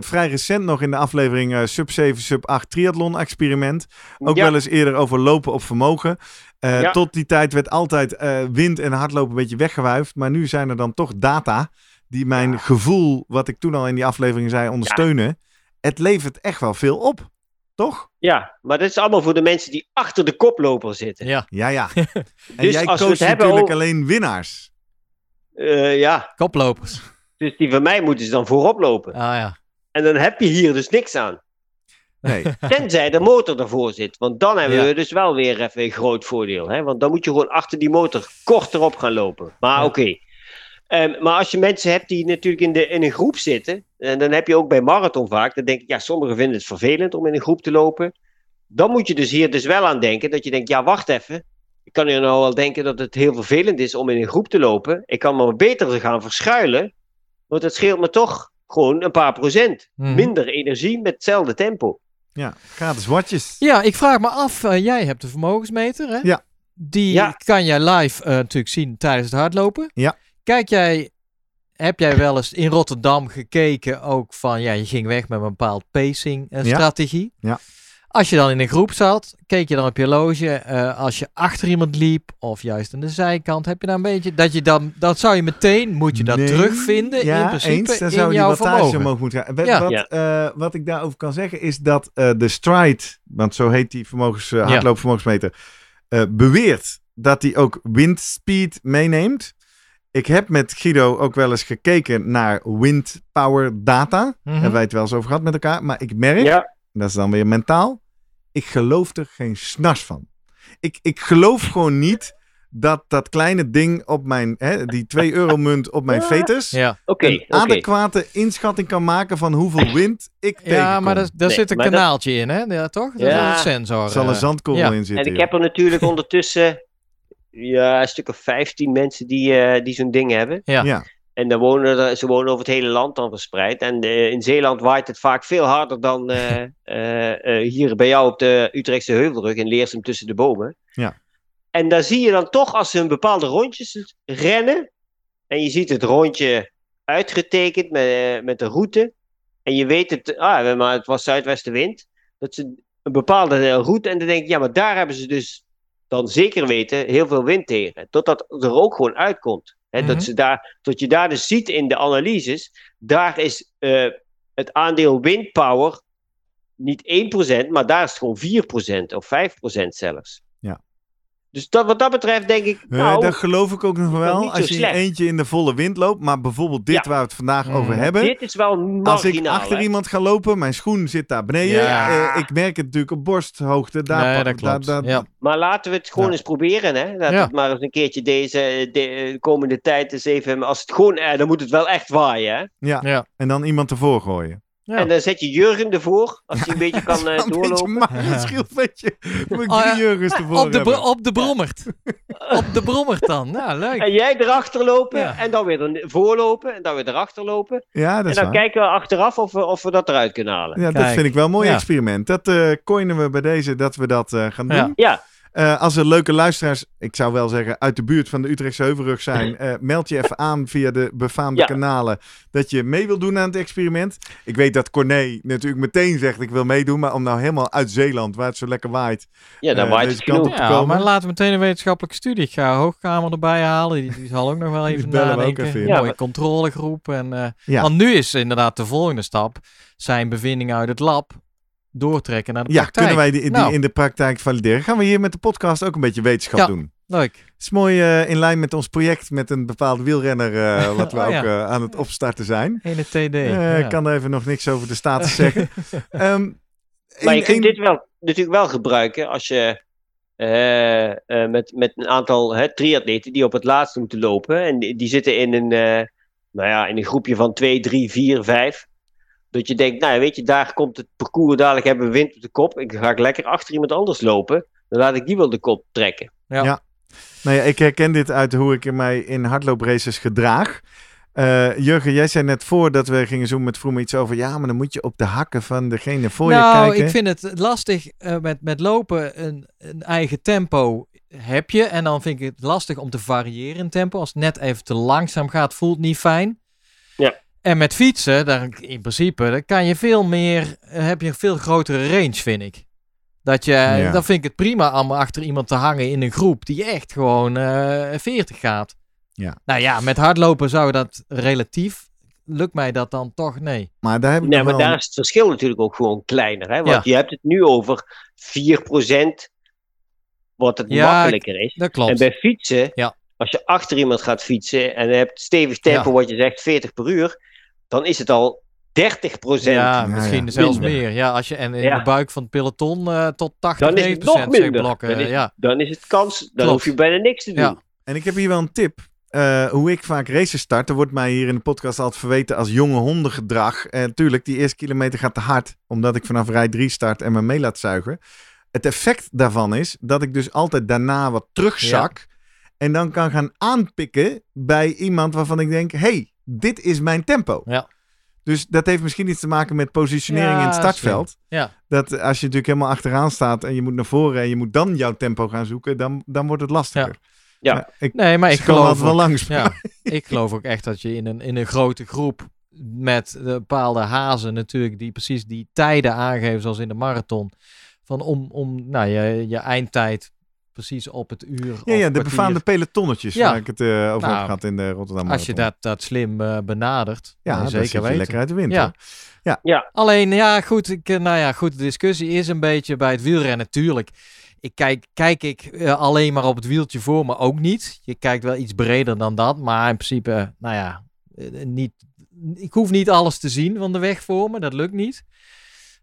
vrij recent nog in de aflevering eh, Sub 7, Sub 8 triathlon experiment. Ook Ja. wel eens eerder over lopen op vermogen. Eh, Ja. Tot die tijd werd altijd eh, wind en hardlopen een beetje weggewuifd. Maar nu zijn er dan toch data die mijn gevoel, wat ik toen al in die aflevering zei, ondersteunen. Het levert echt wel veel op, toch? Ja, maar dat is allemaal voor de mensen die achter de koploper zitten. Ja, Ja, ja. En Dus jij als we coacht het hebben natuurlijk over- alleen winnaars. Eh, ja, koplopers. dus die van mij moeten ze dan voorop lopen. Ah ja. En dan heb je hier dus niks aan. Nee. Tenzij de motor ervoor zit. Want dan hebben Ja. we dus wel weer even een groot voordeel. Hè? Want dan moet je gewoon achter die motor kort erop gaan lopen. Maar Ja. oké. Ehm, maar als je mensen hebt die natuurlijk in, de, in een groep zitten. En dan heb je ook bij marathon vaak. Dan denk ik, ja, sommigen vinden het vervelend om in een groep te lopen. Dan moet je dus hier dus wel aan denken. Dat je denkt, ja, wacht even. Ik kan hier nou wel denken dat het heel vervelend is om in een groep te lopen. Ik kan maar beter gaan verschuilen. Want het scheelt me toch gewoon een paar procent. Mhm. Minder energie met hetzelfde tempo. Ja, gratis watjes. Ja, ik vraag me af, eh, jij hebt de vermogensmeter, hè? Ja. Die Ja. kan jij live eh, natuurlijk zien tijdens het hardlopen. Ja. Kijk jij, heb jij wel eens in Rotterdam gekeken ook van, ja, je ging weg met een bepaald pacing eh. Ja. Als je dan in een groep zat, keek je dan op je horloge, eh, als je achter iemand liep of juist aan de zijkant, heb je dan een beetje, dat je dan, dat zou je meteen, moet je dat Nee, terugvinden ja, in principe eens, dan in zou die jouw wattage vermogen. omhoog moeten gaan. Wat, Ja. wat, Ja. eh, wat ik daarover kan zeggen is dat eh, de Stride, want zo heet die vermogens, hardloopvermogensmeter, eh, beweert dat hij ook windspeed meeneemt. Ik heb met Guido ook wel eens gekeken naar wind power data. Mhm. Hebben wij het wel eens over gehad met elkaar. Maar ik merk, Ja, dat is dan weer mentaal, ik geloof er geen snars van. Ik, ik geloof gewoon niet dat dat kleine ding op mijn, hè, die 2 euro munt op mijn fetus, Ja. oké. een adequate inschatting kan maken van hoeveel wind ik Ja, tegenkom. maar daar, daar Nee, zit een dat- kanaaltje in, hè? Ja, toch? Dat Ja. is een sensor. Er zal een eh. zandkorrel ja. in zitten. En ik heb er natuurlijk ondertussen ja, een stuk of 15 mensen die, eh, die zo'n ding hebben. Ja. En dan wonen er, ze wonen over het hele land dan verspreid. En in Zeeland waait het vaak veel harder dan eh, eh, eh, hier bij jou op de Utrechtse Heuvelrug in Leersum tussen de bomen. Ja. En daar zie je dan toch als ze een bepaalde rondjes rennen. En je ziet het rondje uitgetekend met, met de route. En je weet het, ah, maar het was zuidwestenwind. Dat ze een bepaalde route. En dan denk ik, ja, maar daar hebben ze dus dan zeker weten heel veel wind tegen. Totdat er ook gewoon uitkomt. Mhm. dat, ze daar, dat je daar dus ziet in de analyses. Daar is eh, het aandeel windpower niet 1%, maar daar is het gewoon 4% of 5% zelfs. Dus dat, wat dat betreft denk ik, Eh, nou, dat geloof ik ook nog wel. Als je slecht. eentje in de volle wind loopt. Maar bijvoorbeeld dit Ja. waar we het vandaag Mm. over hebben. dit is wel marginaal. Als ik achter hè. iemand ga lopen, mijn schoen zit daar beneden. Ja. eh, ik merk het natuurlijk op borsthoogte. Daar Nee, dat klopt. daar- daar- ja. Maar laten we het gewoon Ja. eens proberen. Hè? Laten we Ja. het maar eens een keertje deze de, komende tijd eens even. Als het gewoon, eh, dan moet het wel echt waaien. Hè? ja. Ja. En dan iemand ervoor gooien. Ja. En dan zet je Jurgen ervoor, als hij een beetje kan eh, een beetje doorlopen. maar het scheelt een beetje. Moet ik Oh, drie ja. jurgens ervoor Op de, op de brommert. op de brommert dan. Nou, leuk. En jij erachter lopen, Ja. en dan weer er voorlopen, en dan weer erachter lopen. Ja, dat En dan waar. kijken we achteraf of we, of we dat eruit kunnen halen. Ja, dat vind ik wel een mooi Ja. experiment. Dat eh coinen we bij deze, dat we dat eh, gaan doen. Ja. Eh, als er leuke luisteraars, ik zou wel zeggen, uit de buurt van de Utrechtse Heuvelrug zijn, eh, meld je even aan via de befaamde Ja. kanalen dat je mee wil doen aan het experiment. Ik weet dat Corné natuurlijk meteen zegt, ik wil meedoen, maar om nou helemaal uit Zeeland, waar het zo lekker waait, ja dan Eh, waait deze het kant genoeg. op te Ja, komen. maar laten we meteen een wetenschappelijke studie. Ik ga Hoogkamer erbij halen. Die, die zal ook nog wel even bellen we ook nadenken. even in. Mooie Ja, maar- controlegroep. En, eh, Ja. Want nu is inderdaad de volgende stap zijn bevindingen uit het lab doortrekken naar de ja, praktijk. kunnen wij die, die Nou. in de praktijk valideren? Gaan we hier met de podcast ook een beetje wetenschap Ja. doen? Leuk. Het is mooi eh, in lijn met ons project met een bepaalde wielrenner, eh, wat we Oh, ook ja. eh, aan het opstarten zijn. Ene TD. Eh, ja. Ik kan er even nog niks over de status zeggen. Ehm, Maar je kunt dit wel, natuurlijk wel gebruiken als je eh, eh, met, met een aantal hè, triatleten die op het laatste moeten lopen. En die, die zitten in een, eh, nou ja, in een groepje van 2, 3, 4, 5. Dat je denkt, nou ja, weet je, daar komt het parcours, dadelijk hebben we wind op de kop. Ik ga ik lekker achter iemand anders lopen. Dan laat ik die wel de kop trekken. Nou ja, ik herken dit uit hoe ik mij in hardloopraces gedraag. Eh, Jurgen, jij zei net voordat we gingen zoomen met Vroom iets over... ja, maar dan moet je op de hakken van degene voor je nou, kijken. ik vind het lastig eh, met, met lopen een, een eigen tempo heb je. En dan vind ik het lastig om te variëren in tempo. Als het net even te langzaam gaat, voelt het niet fijn. En met fietsen, dan, in principe, dan kan je veel meer, eh, heb je een veel grotere range, vind ik. Dat je, Ja. dan vind ik het prima om achter iemand te hangen in een groep die echt gewoon eh 40 gaat. Ja. Nou ja, met hardlopen zou dat relatief, lukt mij dat dan toch? Nee. Maar daar heb ik Nee, maar wel- daar is het verschil natuurlijk ook gewoon kleiner. Hè? Want Ja. je hebt het nu over 4% wat het Ja, makkelijker is. Dat En klopt. bij fietsen, Ja. als je achter iemand gaat fietsen en je hebt stevig tempo, Ja. wat je zegt, 40 per uur, dan is het al 30%. Ja, Ja, misschien ja. zelfs Minder. meer. Ja, als je en in Ja. de buik van het peloton eh, tot 80, Dan is het 90% nog zeg minder. blokken. Dan is, ja. dan is het kans, dan Klopt. hoef je bijna niks te doen. Ja. En ik heb hier wel een tip. Eh, hoe ik vaak races start. Er wordt mij hier in de podcast altijd verweten als jonge hondengedrag. En tuurlijk, die eerste kilometer gaat te hard. Omdat ik vanaf rij 3 start en me mee laat zuigen. Het effect daarvan is dat ik dus altijd daarna wat terugzak. En dan kan gaan aanpikken bij iemand waarvan ik denk... hey, dit is mijn tempo. Ja. Dus dat heeft misschien iets te maken met positionering Ja, in het startveld. Ja. Dat als je natuurlijk helemaal achteraan staat en je moet naar voren en je moet dan jouw tempo gaan zoeken, dan, dan wordt het lastiger. Ja. Maar ik, Nee, maar ik ik kom geloof, altijd wel langs. ja, ik geloof ook echt dat je in een, in een grote groep met bepaalde hazen natuurlijk die precies die tijden aangeven zoals in de marathon. Van om, om nou, je, je eindtijd precies op het uur Ja, ja, de kwartier. befaamde pelotonnetjes Ja. waar ik het eh, over Nou, heb gehad in de Rotterdam Als je Marathon. dat, dat slim eh, benadert, ja, dan zeker je weten. lekker uit de wind. Ja. hoor. Alleen, ja, goed, ik, eh, nou ja, goed, de discussie is een beetje bij het wielrennen natuurlijk. Ik kijk, kijk ik eh, alleen maar op het wieltje voor me ook niet. Je kijkt wel iets breder dan dat, maar in principe, nou ja, niet, ik hoef niet alles te zien van de weg voor me, dat lukt niet.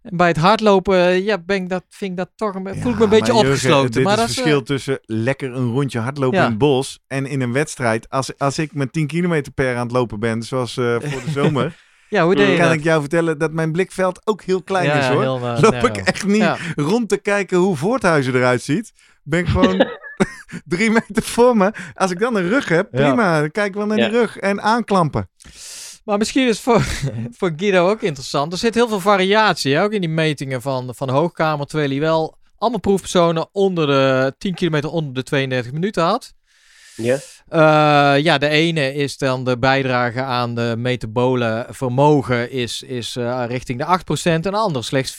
En bij het hardlopen, eh, ja, ben ik dat, vind ik dat toch een, voel ik me een beetje maar Jurgen, opgesloten. Dit maar is het verschil eh, tussen lekker een rondje hardlopen in het bos en in een wedstrijd. Als, als ik met 10 kilometer per aan het lopen ben, zoals eh, voor de zomer, ja, hoe deed dan je kan dat? ik jou vertellen dat mijn blikveld ook heel klein Ja, is hoor. heel, Loop ik echt niet Ja. rond te kijken hoe Voorthuizen eruit ziet. Ben ik gewoon drie meter voor me. Als ik dan een rug heb, prima. Dan kijk ik wel naar die rug en aanklampen. Maar misschien is voor, voor Guido ook interessant. Er zit heel veel variatie, hè, ook in die metingen van, van de Hoogkamer, terwijl hij wel allemaal proefpersonen onder de 10 kilometer onder de 32 minuten had. Ja. Eh, ja, de ene is dan de bijdrage aan de metabole vermogen is, is eh, richting de 8% en de andere slechts 4%.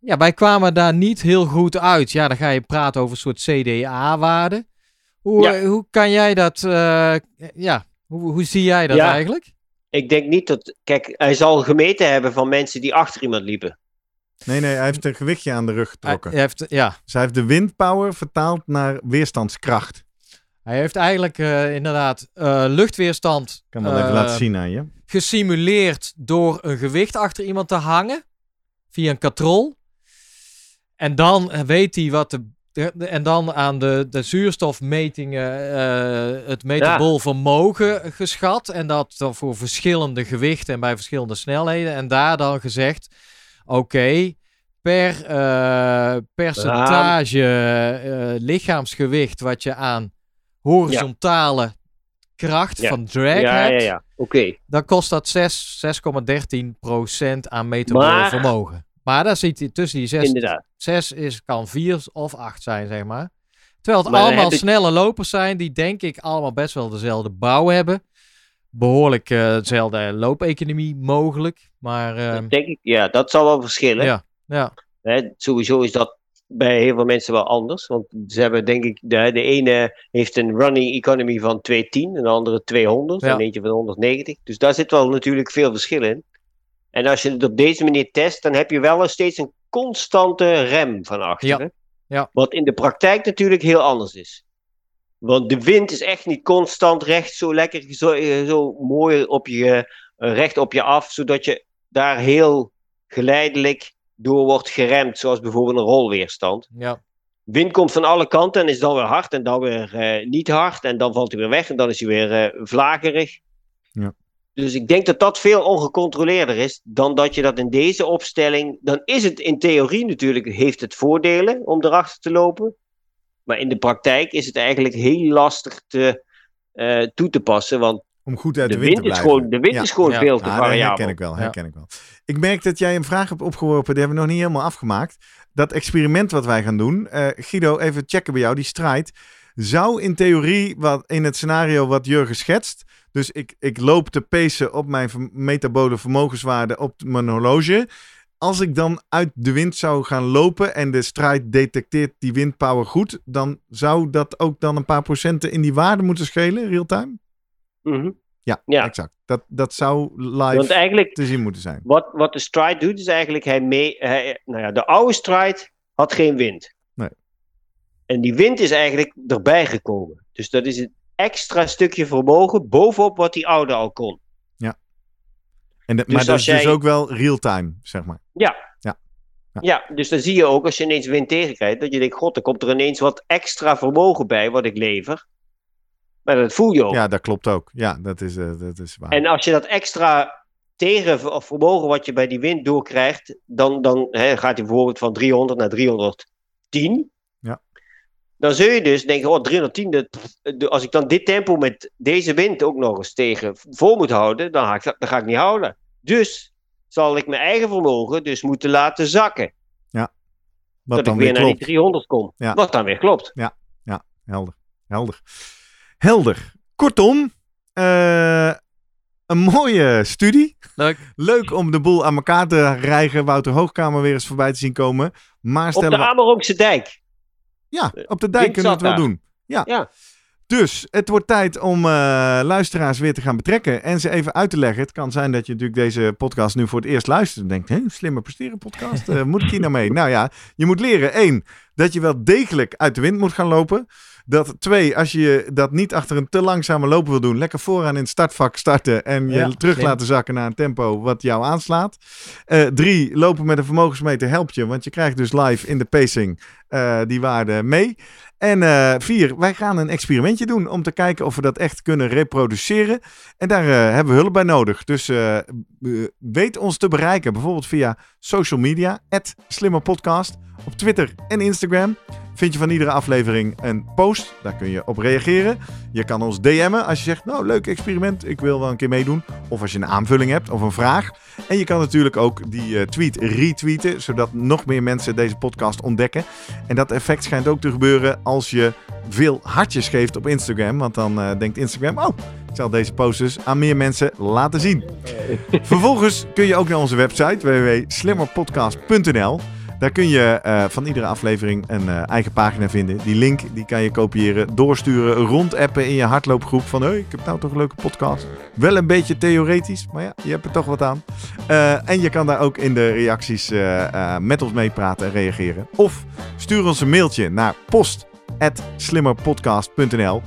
Ja, wij kwamen daar niet heel goed uit. Ja, dan ga je praten over een soort CDA-waarde. Hoe, Ja. eh, hoe kan jij dat, ja, hoe, hoe zie jij dat Ja. eigenlijk? Ik denk niet dat. Kijk, hij zal gemeten hebben van mensen die achter iemand liepen. Nee, nee, hij heeft een gewichtje aan de rug getrokken. Hij heeft, ja, Dus hij heeft de windpower vertaald naar weerstandskracht. hij heeft eigenlijk eh, inderdaad eh, luchtweerstand Ik kan wel even eh, laten zien aan je. gesimuleerd door een gewicht achter iemand te hangen via een katrol. En dan weet hij wat de. En dan aan de, de zuurstofmetingen eh, het metabol vermogen geschat. En dat dan voor verschillende gewichten en bij verschillende snelheden. En daar dan gezegd: oké, per eh, percentage eh, lichaamsgewicht wat je aan horizontale kracht Ja. van drag ja, hebt. ja, ja. Oké. Dan kost dat 6 6,13% aan metabol vermogen. Maar daar zit hij tussen die 6, Inderdaad. 6 is, kan 4 of 8 zijn, zeg maar. Terwijl het Maar allemaal ik- snelle lopers zijn die denk ik allemaal best wel dezelfde bouw hebben. Behoorlijk eh, dezelfde loopeconomie mogelijk. Maar Dat denk ik, ja, dat zal wel verschillen. ja, ja, Hè, sowieso is dat bij heel veel mensen wel anders. Want ze hebben denk ik, de, de ene heeft een running economy van 210 en de andere 200 Ja. en eentje van 190. Dus daar zit wel natuurlijk veel verschil in. En als je het op deze manier test, dan heb je wel steeds een constante rem van achteren. Ja. Ja. Wat in de praktijk natuurlijk heel anders is. Want de wind is echt niet constant recht zo lekker, zo, eh, zo mooi op je, eh, recht op je af, zodat je daar heel geleidelijk door wordt geremd, zoals bijvoorbeeld een rolweerstand. ja. Wind komt van alle kanten en is dan weer hard en dan weer eh, niet hard en dan valt hij weer weg en dan is hij weer vlagerig. Dus ik denk dat dat veel ongecontroleerder is dan dat je dat in deze opstelling. Dan is het in theorie natuurlijk, heeft het voordelen om erachter te lopen. Maar in de praktijk is het eigenlijk heel lastig te, eh, toe te passen. Want Om goed uit de, de wind, wind, te is blijven. gewoon, de wind Ja. is gewoon Ja. veel te Ah, dat variabel. herken ik wel, Ja. herken ik wel. Ik merk dat jij een vraag hebt opgeworpen, die hebben we nog niet helemaal afgemaakt. dat experiment wat wij gaan doen. eh, Guido, even checken bij jou. Die strijd zou in theorie, wat, in het scenario wat Jurgen schetst. Dus ik, ik loop te pacen op mijn metabole vermogenswaarde op mijn horloge. Als ik dan uit de wind zou gaan lopen en de strijd detecteert die windpower goed, dan zou dat ook dan een paar procenten in die waarde moeten schelen, real-time? Mhm. Ja, Ja. exact. Dat, dat zou live te zien moeten zijn. wat, wat de stride doet, is eigenlijk hij mee. Hij, nou ja, de oude stride had geen wind. Nee. En die wind is eigenlijk erbij gekomen. Dus dat is een extra stukje vermogen bovenop wat die oude al kon. En de- Dus maar dat is dus ook wel real-time, zeg maar. Ja. Ja. Ja. Ja, dus dan zie je ook als je ineens wind tegenkrijgt, dat je denkt, god, er komt er ineens wat extra vermogen bij wat ik lever. Maar dat voel je ook. Ja, dat klopt ook. Ja, dat is, eh, dat is waar. En als je dat extra tegen of vermogen wat je bij die wind doorkrijgt, dan, dan hè, gaat hij bijvoorbeeld van 300 naar 310. Ja. Dan zul je dus denken, oh 310, dat, de- als ik dan dit tempo met deze wind ook nog eens tegen vol moet houden, dan ga ik, dat- dan ga ik niet houden. Dus zal ik mijn eigen vermogen dus moeten laten zakken. Wat dat dan ik weer weer naar die klopt. 300 kom. Ja. Wat dan weer klopt. Helder. Helder. Helder. Kortom, eh, een mooie studie. Leuk. Leuk om de boel aan elkaar te rijgen. Wouter Hoogkamer weer eens voorbij te zien komen. Maar Op de Amerongse dijk. Ja, op de dijk kunnen we het wel daar. doen. Ja. Ja. Dus het wordt tijd om eh, luisteraars weer te gaan betrekken en ze even uit te leggen. Het kan zijn dat je natuurlijk deze podcast nu voor het eerst luistert en denkt, hé, slimme presteren podcast, Eh, moet ik hier nou mee? Nou ja, je moet leren, één, dat je wel degelijk uit de wind moet gaan lopen. Dat twee, als je dat niet achter een te langzame lopen wil doen, lekker vooraan in het startvak starten en je Ja, terug slim. laten zakken naar een tempo wat jou aanslaat. Eh, drie, lopen met een vermogensmeter helpt je, want je krijgt dus live in de pacing eh, die waarde mee. En eh, vier, wij gaan een experimentje doen om te kijken of we dat echt kunnen reproduceren. En daar hebben we hulp bij nodig. Dus weet ons te bereiken, bijvoorbeeld via social media, @slimmerpodcast op Twitter en Instagram. Vind je van iedere aflevering een post, daar kun je op reageren. Je kan ons DM'en als je zegt, nou leuk experiment, ik wil wel een keer meedoen. Of als je een aanvulling hebt of een vraag. En je kan natuurlijk ook die eh, tweet retweeten, zodat nog meer mensen deze podcast ontdekken. En dat effect schijnt ook te gebeuren als je veel hartjes geeft op Instagram. Want dan eh, denkt Instagram, oh, ik zal deze posters aan meer mensen laten zien. Vervolgens kun je ook naar onze website www.slimmerpodcast.nl. Daar kun je eh, van iedere aflevering een eh, eigen pagina vinden. Die link die kan je kopiëren, doorsturen, rondappen in je hardloopgroep. Van hey, ik heb nou toch een leuke podcast. Wel een beetje theoretisch, maar ja, je hebt er toch wat aan. Eh, en je kan daar ook in de reacties met ons meepraten en reageren. Of stuur ons een mailtje naar post.slimmerpodcast.nl.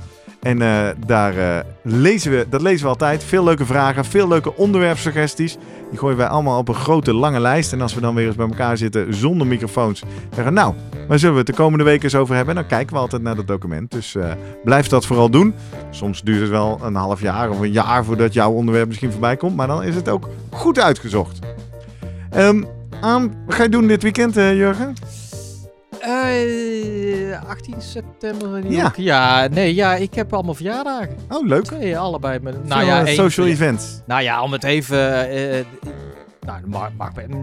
En eh, daar eh, lezen we, dat lezen we altijd. Veel leuke vragen, veel leuke onderwerpsuggesties. Die gooien wij allemaal op een grote lange lijst. En als we dan weer eens bij elkaar zitten zonder microfoons, zeggen nou, waar zullen we het de komende weken eens over hebben? En dan kijken we altijd naar dat document. Dus eh, blijf dat vooral doen. Soms duurt het wel een half jaar of een jaar voordat jouw onderwerp misschien voorbij komt. Maar dan is het ook goed uitgezocht. Ehm, aan, wat ga je doen dit weekend, Jurgen? Eh, 18 september. Ja. ook. ja, nee, ja, ik heb allemaal verjaardagen. Oh, leuk. Twee, allebei. Met, nou ja, eh, social events. Nou ja, om het even. eh, nou,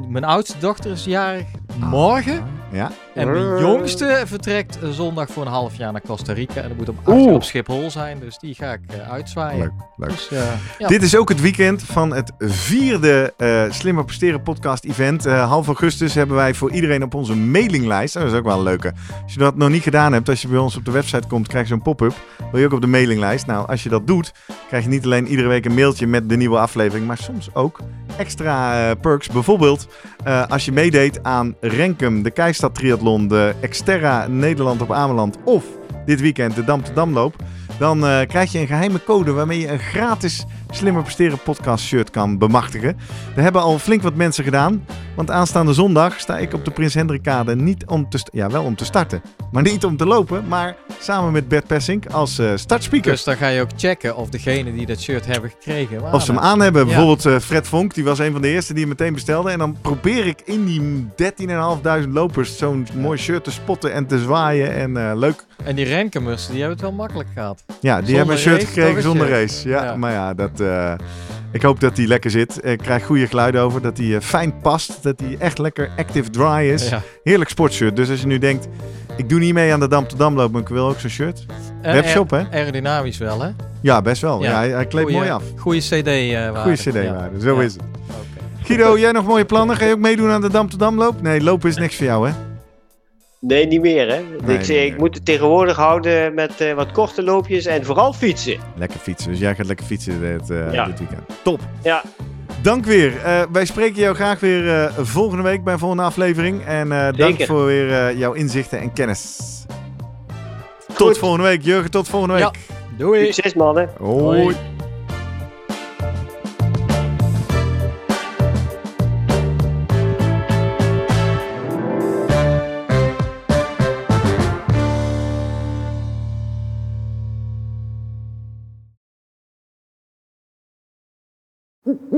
mijn oudste dochter is jarig morgen. Ja. En mijn jongste vertrekt zondag voor een half jaar naar Costa Rica. En dat moet om 8 uur Oeh. op Schiphol zijn. Dus die ga ik eh, uitzwaaien. Leuk, leuk. Dus, eh, ja. Dit is ook het weekend van het vierde eh Slimmer Presteren podcast event. Half augustus hebben wij voor iedereen op onze mailinglijst. Dat is ook wel een leuke. Als je dat nog niet gedaan hebt, als je bij ons op de website komt, krijg je zo'n pop-up. Wil je ook op de mailinglijst? Nou, als je dat doet, krijg je niet alleen iedere week een mailtje met de nieuwe aflevering, maar soms ook extra perks. Bijvoorbeeld eh, als je meedeed aan Renkum, de Keistad Triathlon, de Exterra Nederland op Ameland of dit weekend de Dam te Damloop. Dan eh, krijg je een geheime code waarmee je een gratis Slimmer Presteren podcast shirt kan bemachtigen. Er hebben al flink wat mensen gedaan. Want aanstaande zondag sta ik op de Prins Hendrikade niet om te... Ja, wel om te starten. Maar niet om te lopen, maar samen met Bert Persink als eh, startspeaker. Dus dan ga je ook checken of degene die dat shirt hebben gekregen. Of ze hem aan hebben. Ja. Bijvoorbeeld eh, Fred Vonk, die was een van de eerste die hem meteen bestelde. En dan probeer ik in die 13.500 lopers zo'n mooi shirt te spotten en te zwaaien. En eh, leuk. En die Renkemers, die hebben het wel makkelijk gehad. Ja, die Zonder hebben een shirt race, gekregen zonder shirt. race. Ja, Ja. maar ja, dat... eh, Ik hoop dat hij lekker zit. Ik krijg goede geluiden over. Dat hij eh, fijn past. Dat hij echt lekker active dry is. Ja. Heerlijk sportshirt. Dus als je nu denkt, ik doe niet mee aan de Dam to Dam loop, maar ik wil ook zo'n shirt. Eh, Webshop, hè? Aerodynamisch wel, hè? Ja, best wel. Ja, Ja. hij, hij kleedt mooi af. Goede CD eh waarde. Goede cd Ja. waarde. Zo is het. Guido, jij nog mooie plannen? Ga je ook meedoen aan de Dam to Dam loop? Nee, lopen is niks voor jou, hè? Nee, niet meer hè. Nee, ik, ik moet het tegenwoordig houden met eh, wat korte loopjes en vooral fietsen. Lekker fietsen. Dus jij gaat lekker fietsen dit, eh, Ja. dit weekend. Top. Ja. Dank weer. Eh, wij spreken jou graag weer eh, volgende week bij een volgende aflevering. En eh, dank voor weer eh, jouw inzichten en kennis. Tot volgende week. Jurgen, tot volgende week. Ja. Doei. Succes mannen. Hoi. Hoi.